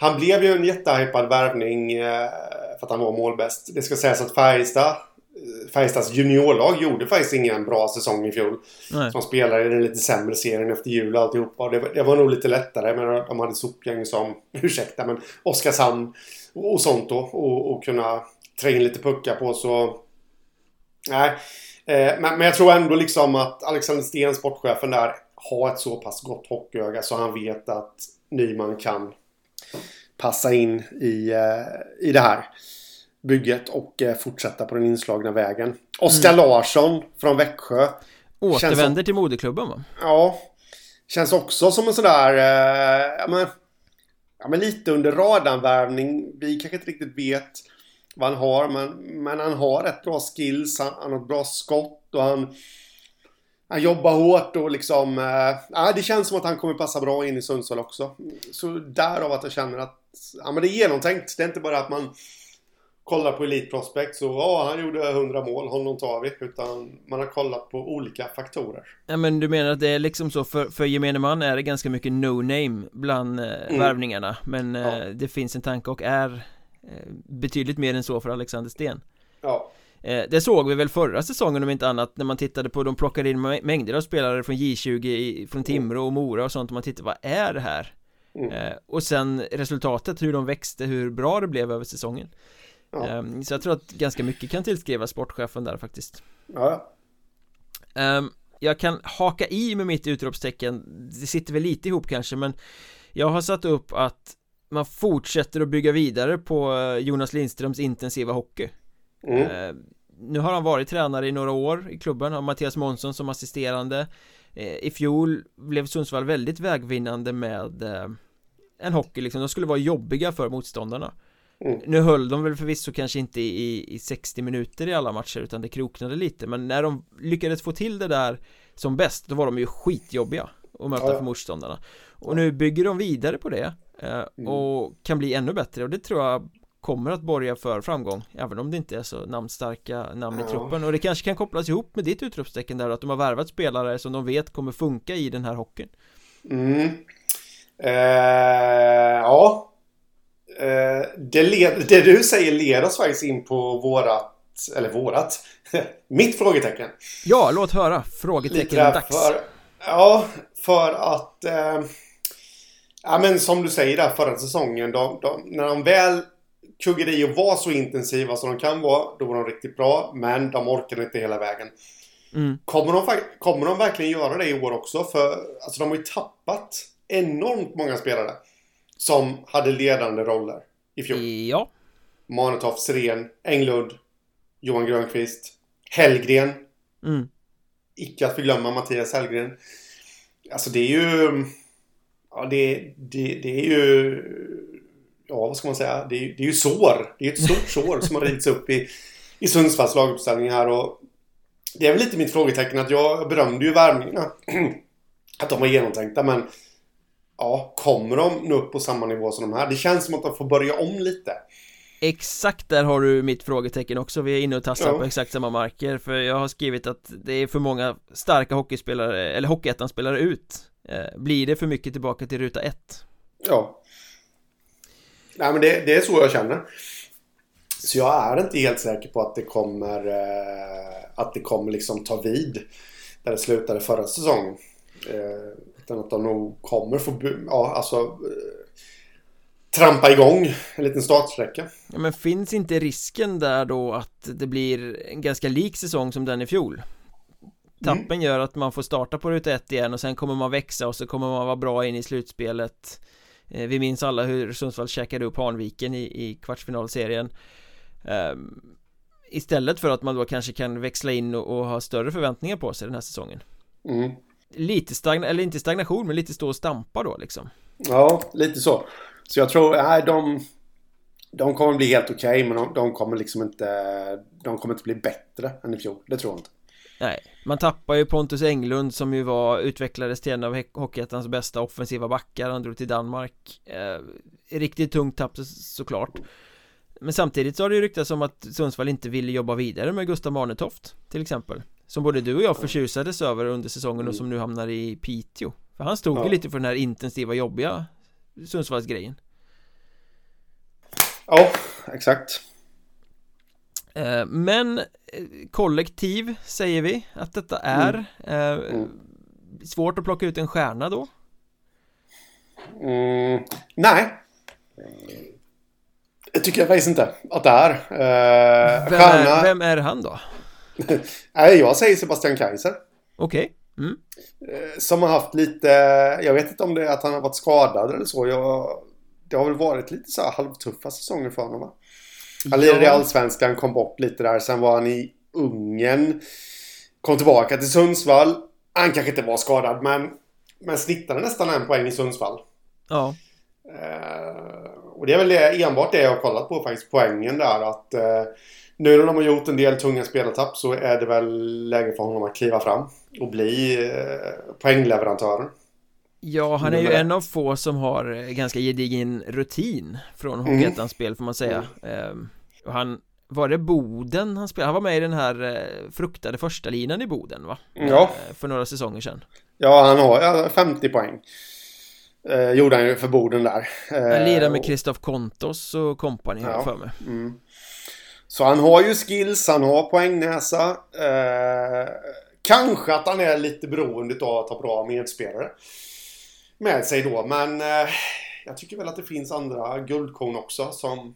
Han blev ju en jättehypad värvning eh, för att han var målbäst. Det ska sägas att Färjestad Färjestads juniorlag gjorde faktiskt ingen bra säsong i fjol. Nej. Som spelare i den lite sämre serien efter jul och alltihopa. Det, det var nog lite lättare. Men de hade sopgäng som, ursäkta men, Oskarshamn och, och sånt då. Och, och kunna trä in lite puckar på så... Nej. Eh, men, men jag tror ändå liksom att Alexander Sten, sportchefen där, har ett så pass gott hockeyöga så han vet att Nyman kan passa in i, eh, i det här bygget och eh, fortsätta på den inslagna vägen. Oskar mm. Larsson från Växjö. Återvänder som, till moderklubben va? Ja. Känns också som en sådär, eh, ja, men, ja men lite under radarvärvning. Vi kanske inte riktigt vet vad han har men, men han har rätt bra skills, han, han har ett bra skott och han han jobbar hårt och liksom... Eh, det känns som att han kommer passa bra in i Sundsvall också. Så därav att jag känner att ja, men det är genomtänkt. Det är inte bara att man kollar på Elite Prospect så ja, han gjorde 100 mål, honom tar vi. Utan man har kollat på olika faktorer. Ja men du menar att det är liksom så för, för gemene man är det ganska mycket no-name bland eh, mm. värvningarna Men eh, ja. det finns en tanke och är eh, betydligt mer än så för Alexander Sten. Ja. Eh, det såg vi väl förra säsongen om inte annat när man tittade på, de plockade in mängder av spelare från J20, från Timrå och Mora och sånt och man tittade, vad är det här? Mm. Eh, och sen resultatet, hur de växte, hur bra det blev över säsongen. Ja. eh, Så jag tror att ganska mycket kan tillskrivas sportchefen där faktiskt. Ja eh, Jag kan haka i med mitt utropstecken. Det sitter väl lite ihop kanske men Jag har satt upp att man fortsätter att bygga vidare på eh, Jonas Lindströms intensiva hockey. Mm. Eh, nu har han varit tränare i några år i klubben, har Mattias Månsson som assisterande I fjol blev Sundsvall väldigt vägvinnande med eh, en hockey liksom, de skulle vara jobbiga för motståndarna. Mm. Nu höll de väl förvisso kanske inte i, i 60 minuter i alla matcher utan det kroknade lite. Men när de lyckades få till det där som bäst då var de ju skitjobbiga att möta ja, för motståndarna. Och nu bygger de vidare på det mm. och kan bli ännu bättre. Och det tror jag kommer att borga för framgång även om det inte är så namnstarka namn ja. i truppen. Och det kanske kan kopplas ihop med ditt utropstecken där att de har värvat spelare som de vet kommer funka i den här hockeyn. Mm. eh, ja. Eh, det, led, det du säger leder oss faktiskt in på vårat eller vårat mitt frågetecken. Ja låt höra. Frågetecken dags. för, ja för att eh, Ja men som du säger där förra säsongen de, de, när de väl kuggade och var så intensiva som de kan vara, då var de riktigt bra. Men de orkade inte hela vägen. Mm. Kommer, de, kommer de verkligen göra det i år också? För alltså, de har ju tappat enormt många spelare som hade ledande roller i fjol. Ja. Manetoff, Sren, Englund, Johan Grönqvist, Hellgren. Mm. Icke att förglömma Mattias Hellgren. Alltså det är ju... Ja, det, det, det är ju ja, vad ska man säga? Det är, det är ju sår. Det är ett stort sår som har rivits upp i, i Sundsvalls laguppställning här. Och det är väl lite mitt frågetecken att jag berömde ju värmningarna. att de var genomtänkta, men ja, kommer de nå upp på samma nivå som de här? Det känns som att de får börja om lite. Exakt där har du mitt frågetecken också, vi är inne och tassar ja. på exakt samma marker För jag har skrivit att det är för många starka hockeyspelare, eller hockeyettan-spelare ut eh, Blir det för mycket tillbaka till ruta 1? Ja Nej men det, det, är så jag känner. Så jag är inte helt säker på att det kommer eh, att det kommer liksom ta vid där det slutade förra säsongen. Eh, utan att de nog kommer få, ja alltså eh, trampa igång en liten startsträcka. Ja, men finns inte risken där då att det blir en ganska lik säsong som den i fjol? Tappen mm. gör att man får starta på ruta 1 igen och sen kommer man växa och så kommer man vara bra in i slutspelet vi minns alla hur Sundsvall käkade upp Hanviken i, i kvartsfinalserien. Um, Istället för att man då kanske kan växla in och, och, ha större förväntningar på sig den här säsongen. Mm. Lite stagna, eller inte stagnation men lite stå och stampa då liksom. Ja, lite så. Så jag tror, nej de De kommer bli helt okej okay, men de, de, kommer liksom inte De kommer inte bli bättre än i fjol, det tror jag inte. Nej, man tappar ju Pontus Englund som ju var utvecklades till en av Hockeyettans bästa offensiva backar, han drog till Danmark. Eh, Riktigt tungt tapp såklart. Men samtidigt så har det ju ryktats om att Sundsvall inte ville jobba vidare med Gustav Marnetoft till exempel. Som både du och jag förtjusades över under säsongen och som nu hamnar i Piteå. För han stod ja. ju lite för den här intensiva jobbiga Sundsvallsgrejen. Ja, exakt men eh, kollektiv säger vi att detta är mm. Mm. Svårt att plocka ut en stjärna då? Mm, nej Det tycker jag faktiskt inte att det är vem, stjärna... är vem är han då? nej, jag säger Sebastian Kaiser Okej okay. mm. Som har haft lite Jag vet inte om det är att han har varit skadad eller så jag, Det har väl varit lite så här halvtuffa säsonger för honom va? Han lirade i Allsvenskan, kom bort lite där. Sen var han i Ungern. Kom tillbaka till Sundsvall. Han kanske inte var skadad men, men snittade nästan en poäng i Sundsvall. Ja. Uh, och det är väl det, enbart det jag har kollat på faktiskt. Poängen där att uh, nu när de har gjort en del tunga spelartapp så är det väl läge för honom att kliva fram och bli eh, poängleverantören. Ja, han är ju en av få som har eh, ganska gedigen rutin från mm. Hockeyettans spel får man säga. Mm. Ehm, och han, var det Boden han spelade? Han var med i den här eh, fruktade första linan i Boden va? Ja. Eh, för några säsonger sedan. Ja, han har 50 poäng. Eh, gjorde han ju för Boden där. han lirar med Kristoff Kontos och kompani ja. för mig. Mm. Så han har ju skills, han har poängnäsa. Eh, kanske att han är lite beroende av att ha bra medspelare med sig då. Men eh, jag tycker väl att det finns andra guldkorn också som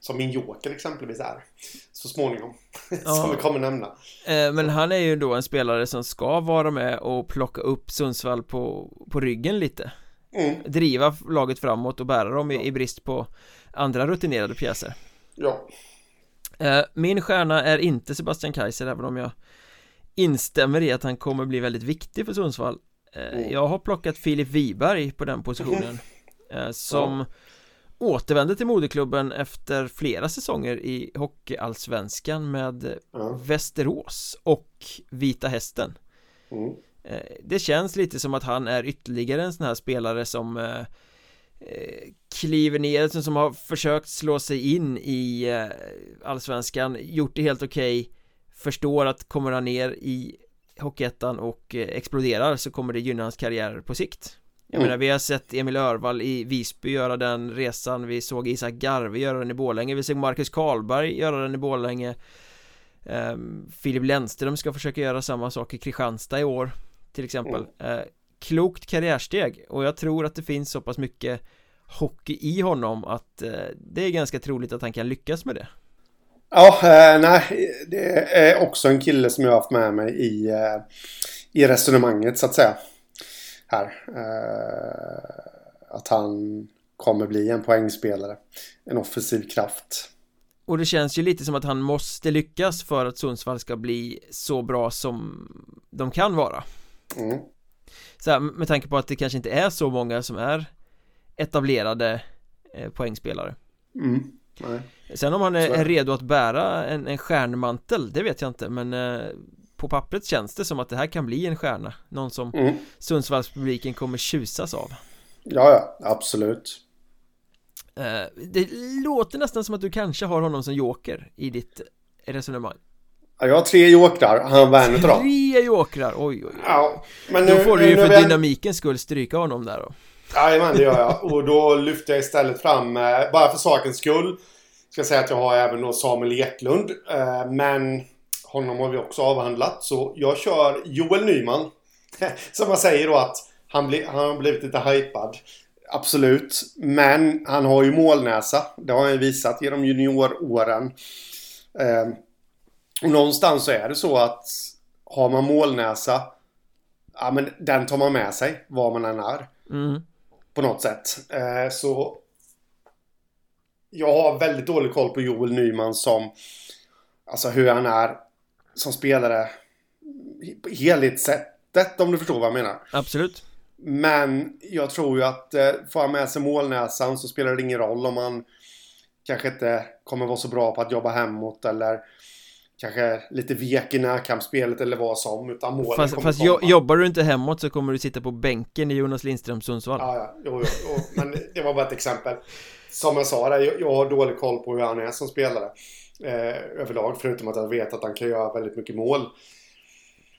som min joker exempelvis är Så småningom ja. Som vi kommer nämna eh, Men han är ju då en spelare som ska vara med och plocka upp Sundsvall på, på ryggen lite mm. Driva laget framåt och bära dem i, i brist på andra rutinerade pjäser Ja eh, Min stjärna är inte Sebastian Kaiser även om jag instämmer i att han kommer bli väldigt viktig för Sundsvall mm. Jag har plockat Filip Wiberg på den positionen mm. Som ja återvände till moderklubben efter flera säsonger i Hockeyallsvenskan med mm. Västerås och Vita Hästen mm. Det känns lite som att han är ytterligare en sån här spelare som eh, eh, kliver ner, som har försökt slå sig in i eh, Allsvenskan, gjort det helt okej okay, Förstår att kommer han ner i Hockeyettan och exploderar så kommer det gynna hans karriär på sikt. Jag mm. menar vi har sett Emil Örvall i Visby göra den resan. Vi såg Isak Garve göra den i Borlänge. Vi såg Marcus Karlberg göra den i Borlänge. Um, Filip Lennström ska försöka göra samma sak i Kristianstad i år Till exempel. Mm. uh, Klokt karriärsteg. Och jag tror att det finns så pass mycket hockey i honom att uh, det är ganska troligt att han kan lyckas med det Ja, eh, nej, det är också en kille som jag har haft med mig i, eh, i resonemanget så att säga här. Eh, att han kommer bli en poängspelare. En offensiv kraft. Och det känns ju lite som att han måste lyckas för att Sundsvall ska bli så bra som de kan vara. Mm. Så här, med tanke på att det kanske inte är så många som är etablerade poängspelare. Mm. Nej. Sen om han är, är, redo att bära en, en stjärnmantel, det vet jag inte men eh, på pappret känns det som att det här kan bli en stjärna. Någon som mm. Sundsvallspubliken kommer tjusas av. Ja, ja, absolut. Eh, Det låter nästan som att du kanske har honom som joker i ditt resonemang. Ja, jag har tre jokrar, han var en utav dem Tre jokrar, oj oj, oj. Ja, men nu, Då får du ju för dynamikens skull stryka honom där då Jajamän, det gör jag och då lyfter jag istället fram, eh, bara för sakens skull Ska jag säga att jag har även då Samuel Eklund eh, Men honom har vi också avhandlat. Så jag kör Joel Nyman. Som man säger då att han, bli, han har blivit lite hypad. Absolut. Men han har ju målnäsa. Det har han ju visat genom junioråren. Eh, och någonstans så är det så att har man målnäsa Ja men den tar man med sig var man än är. Mm. På något sätt. Eh, så jag har väldigt dålig koll på Joel Nyman som Alltså hur han är som spelare helhetssättet om du förstår vad jag menar. Absolut. Men jag tror ju att eh, får han med sig målnäsan så spelar det ingen roll om man kanske inte kommer vara så bra på att jobba hemåt eller kanske lite vek i närkampsspelet eller vad som utan målen Fast, fast jo, jobbar du inte hemåt så kommer du sitta på bänken i Jonas Lindström Sundsvall Ja, ja, jo, jo, jo. men det var bara ett exempel Som jag sa, där, jag, jag har dålig koll på hur han är som spelare eh, överlag. Förutom att jag vet att han kan göra väldigt mycket mål.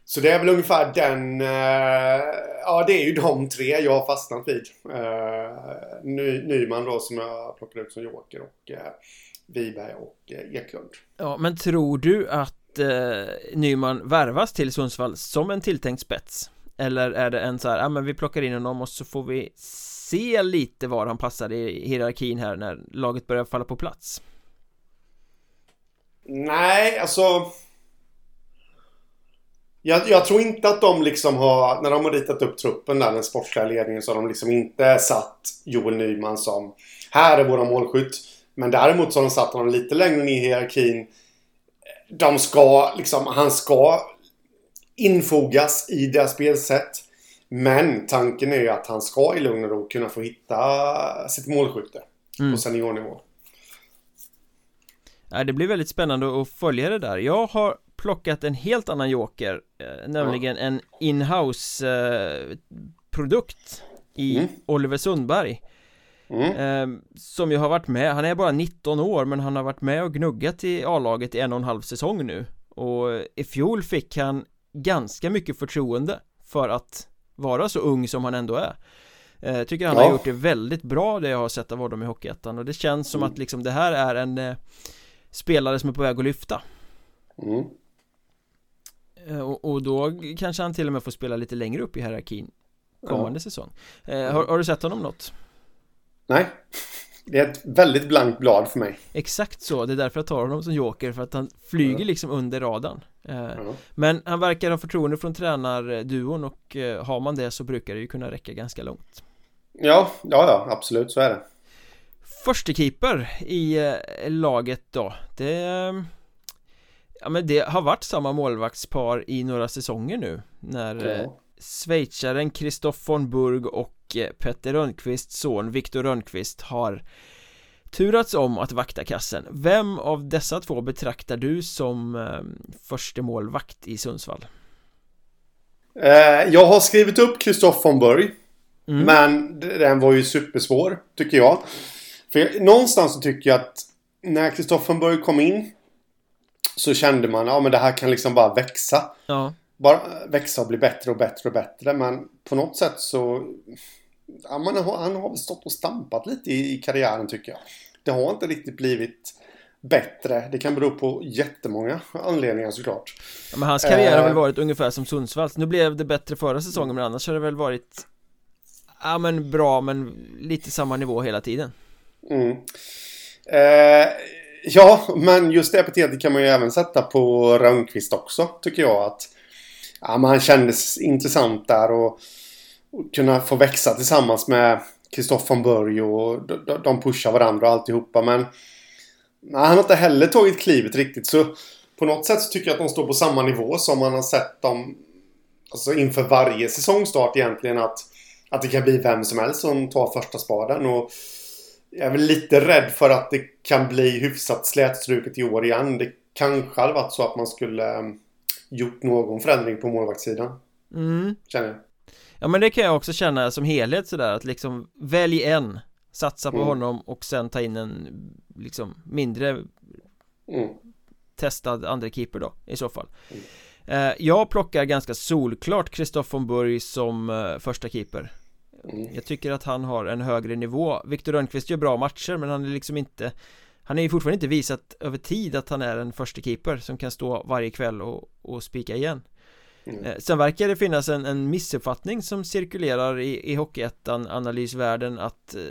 Så det är väl ungefär den... Eh, ja, det är ju de tre jag har fastnat vid. Eh, Ny, Nyman då som jag plockar ut som joker och eh, Wiberg och eh, Eklund. Ja, men tror du att eh, Nyman värvas till Sundsvall som en tilltänkt spets? Eller är det en så här, ja men vi plockar in honom och så får vi se lite var han passar i hierarkin här när laget börjar falla på plats? Nej, alltså... Jag, jag, tror inte att de liksom har, när de har ritat upp truppen där, den sportsliga ledningen, så har de liksom inte satt Joel Nyman som här är våra målskytt. Men däremot så har de satt honom lite längre ner i hierarkin. De ska, liksom, han ska infogas i deras spelsätt. Men tanken är ju att han ska i lugn och ro kunna få hitta sitt målskytte mm. på seniornivå. Ja, det blir väldigt spännande att följa det där Jag har plockat en helt annan joker eh, Nämligen en inhouse eh, produkt I Mm. Oliver Sundberg Mm. eh, Som ju har varit med, han är bara 19 år men han har varit med och gnuggat i A-laget i en och en halv säsong nu Och i fjol fick han ganska mycket förtroende för att vara så ung som han ändå är eh, Tycker han Ja. har gjort det väldigt bra det jag har sett av honom i Hockeyettan och det känns som Mm. att liksom det här är en eh, spelare som är på väg att lyfta Mm. Eh, och, och då kanske han till och med får spela lite längre upp i hierarkin kommande säsong eh, har, har du sett honom något? Nej. Det är ett väldigt blankt blad för mig. Exakt så, det är därför jag tar honom som joker för att han flyger Ja. liksom under radarn Ja. Men han verkar ha förtroende från tränarduon och eh, har man det så brukar det ju kunna räcka ganska långt Ja, ja, ja, absolut så är det. Förste keeper i eh, laget då Det Ja men det har varit samma målvaktspar i några säsonger nu När Ja. schweizaren Christoph von Burg och Petter Rönnqvists son Viktor Rönnqvist har turats om att vakta kassen Vem av dessa två betraktar du som eh, förste målvakt i Sundsvall? Eh, jag har skrivit upp Christoph von Burg. Mm. Men den var ju supersvår, tycker jag. För någonstans så tycker jag att när Christoph von Burg kom in så kände man, ja men det här kan liksom bara växa. Ja, Bara växa och bli bättre och bättre och bättre. Men på något sätt så... Ja, man har, han har väl stått och stampat lite i, i karriären tycker jag. Det har inte riktigt blivit bättre. Det kan bero på jättemånga anledningar såklart. Ja, men hans karriär har Eh. väl varit ungefär som Sundsvalls Nu blev det bättre förra säsongen men annars har det väl varit Ja men bra men lite samma nivå hela tiden Mm. Eh, ja, men just det epitetet kan man ju även sätta på Rönnqvist också, tycker jag. att ja, men Han kändes intressant där och, och kunna få växa tillsammans med Kristoffer von Burg och de, de- pushar varandra och alltihopa. Men nej, han har inte heller tagit klivet riktigt. Så på något sätt så tycker jag att de står på samma nivå som man har sett dem alltså inför varje säsongstart egentligen. Att, att det kan bli vem som helst som tar första spaden. Och jag är väl lite rädd för att det kan bli hyfsat slätstruket i år igen. Det kanske hade varit så att man skulle gjort någon förändring på målvaktssidan. mm. Känner jag. Ja men det kan jag också känna som helhet sådär att liksom Välj en Satsa på Mm. honom och sen ta in en liksom mindre Mm. testad andra keeper då i så fall Mm. eh, Jag plockar ganska solklart Christoph von Burg som eh, första keeper Mm. Jag tycker att han har en högre nivå Viktor Rönnqvist gör bra matcher men han är liksom inte Han är ju fortfarande inte visat över tid att han är en första keeper som kan stå varje kväll och, och spika igen. Mm. eh, Sen verkar det finnas en, en missuppfattning som cirkulerar i, i Hockeyettan analysvärlden att eh,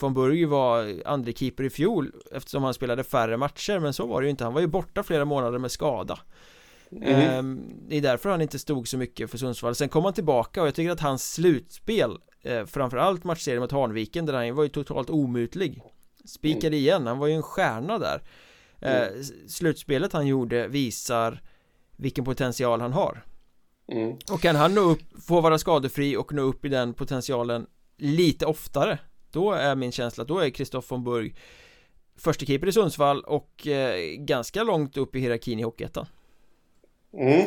von Burg var andra keeper i fjol eftersom han spelade färre matcher men så var det ju inte, han var ju borta flera månader med skada. Mm. Ehm, Det är därför han inte stod så mycket för Sundsvall. Sen kom han tillbaka och jag tycker att hans slutspel eh, Framförallt matchserien mot Hanviken där han var ju totalt omutlig Spikade igen, han var ju en stjärna där eh, Mm. Slutspelet han gjorde visar Vilken potential han har Mm. Och kan han nå upp, få vara skadefri och nå upp i den potentialen Lite oftare Då är min känsla att då är Kristoff von Burg Första keeper i Sundsvall och eh, ganska långt upp i hierarkin i Hockeyettan Mm.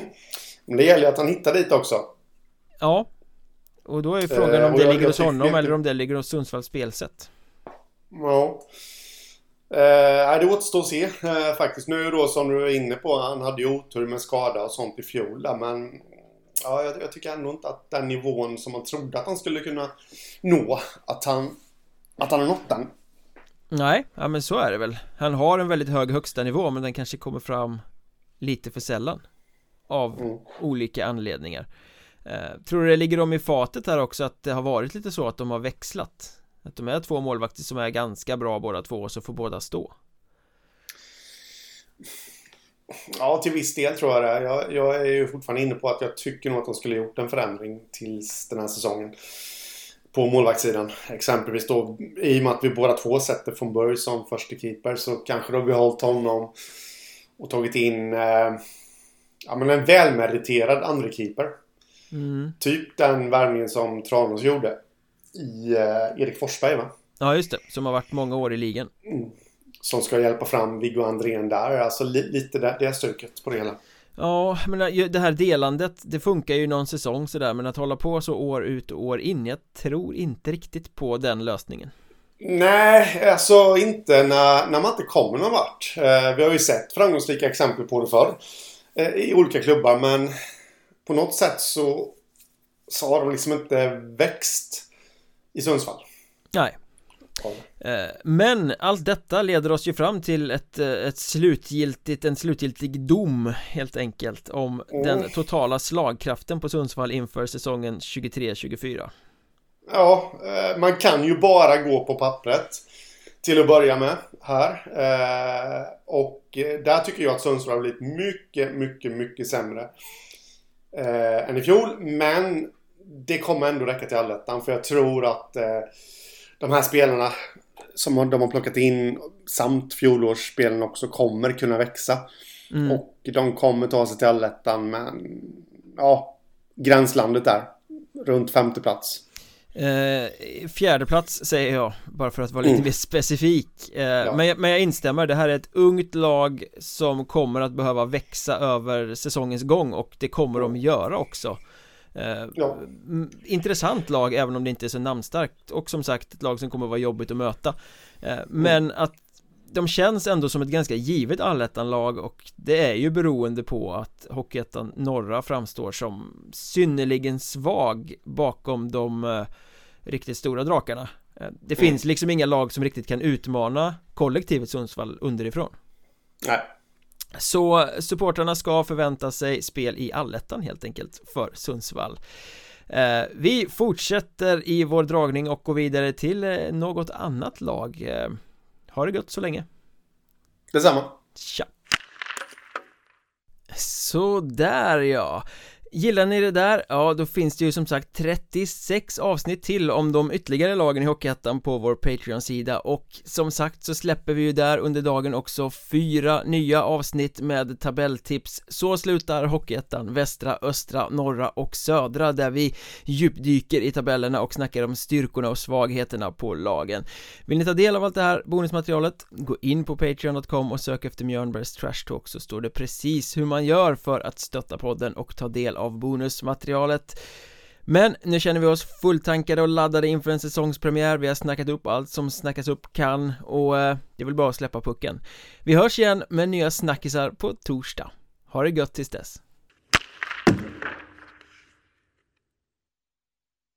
Men det gäller ju att han hittar dit också. Ja Och då är frågan Eh, om och det ligger hos honom eller om det ligger hos Sundsvalls spelsätt Ja. Eh, det återstår att se eh, faktiskt. Nu då som du är inne på, han hade ju otur med skada och sånt i fjol där, men ja, jag, jag tycker ändå inte att den nivån som man trodde att han skulle kunna nå, att han, att han har nått den. Nej, ja men så är det väl Han har en väldigt hög högsta nivå men den kanske kommer fram lite för sällan Av Mm. olika anledningar eh, Tror du det ligger dem i fatet här också att det har varit lite så att de har växlat? Att de är två målvakter som är ganska bra båda två och så får båda stå Ja, till viss del tror jag det. Jag, jag är ju fortfarande inne på att jag tycker nog att de skulle gjort en förändring tills den här säsongen. På målvaktssidan. Exempelvis då, i och med att vi båda två sätter von Burg som första keeper så kanske de behållit honom och tagit in eh, ja, men en välmeriterad andra keeper. mm. Typ den värvningen som Tranås gjorde i eh, Erik Forsberg va? Ja just det, som har varit många år i ligan som ska hjälpa fram Viggo Andrén där. Alltså li, lite det, det stuket på det hela. Ja, men det här delandet, det funkar ju någon säsong sådär Men att hålla på så år ut och år in Jag tror inte riktigt på den lösningen Nej, alltså inte när, när man inte kommer någon vart. Eh, vi har ju sett framgångsrika exempel på det förr. Eh, I olika klubbar men på något sätt så, så har de liksom inte växt i Sundsvall. Nej, Eh, men allt detta leder oss ju fram till ett, eh, ett slutgiltigt, en slutgiltig dom helt enkelt om mm. den totala slagkraften på Sundsvall inför säsongen 23-24 Ja, eh, man kan ju bara gå på pappret till att börja med här. Och där tycker jag att Sundsvall har blivit mycket, mycket, mycket sämre än i fjol. Men det kommer ändå räcka till allettan för jag tror att de här spelarna som de har plockat in samt fjolårsspelen också kommer kunna växa. Mm. Och de kommer ta sig till allettan men ja, gränslandet där. Runt femte plats. Eh, fjärde plats säger jag, bara för att vara lite mm. mer specifik eh, ja. men, men jag instämmer, det här är ett ungt lag som kommer att behöva växa över säsongens gång och det kommer de göra också Eh, ja. Intressant lag även om det inte är så namnstarkt och som sagt ett lag som kommer vara jobbigt att möta eh, Men mm. att de känns ändå som ett ganska givet allettan-lag och det är ju beroende på att Hockeyettan norra framstår som synnerligen svag bakom de eh, riktigt stora drakarna eh, Det mm. finns liksom inga lag som riktigt kan utmana kollektivet Sundsvall underifrån Nej så supportrarna ska förvänta sig spel i allettan helt enkelt för Sundsvall. Eh, Vi fortsätter i vår dragning och går vidare till eh, något annat lag. Eh, Ha det gött så länge. Detsamma. Tja. Så där ja Gillar ni det där? Ja, då finns det ju som sagt 36 avsnitt till om de ytterligare lagen i Hockeyettan på vår Patreon-sida och som sagt så släpper vi ju där under dagen också fyra nya avsnitt med tabelltips Så slutar Hockeyettan, västra, östra, norra och södra där vi djupdyker i tabellerna och snackar om styrkorna och svagheterna på lagen Vill ni ta del av allt det här bonusmaterialet? Gå in på Patreon.com och sök efter Mjörnbergs Trash Talk så står det precis hur man gör för att stötta podden och ta del av bonusmaterialet. Men nu känner vi oss fulltankade och laddade inför en säsongspremiär. Vi har snackat upp allt som snackas upp kan och eh, det är väl bara att släppa pucken. Vi hörs igen med nya snackisar på torsdag. Ha det gött tills dess.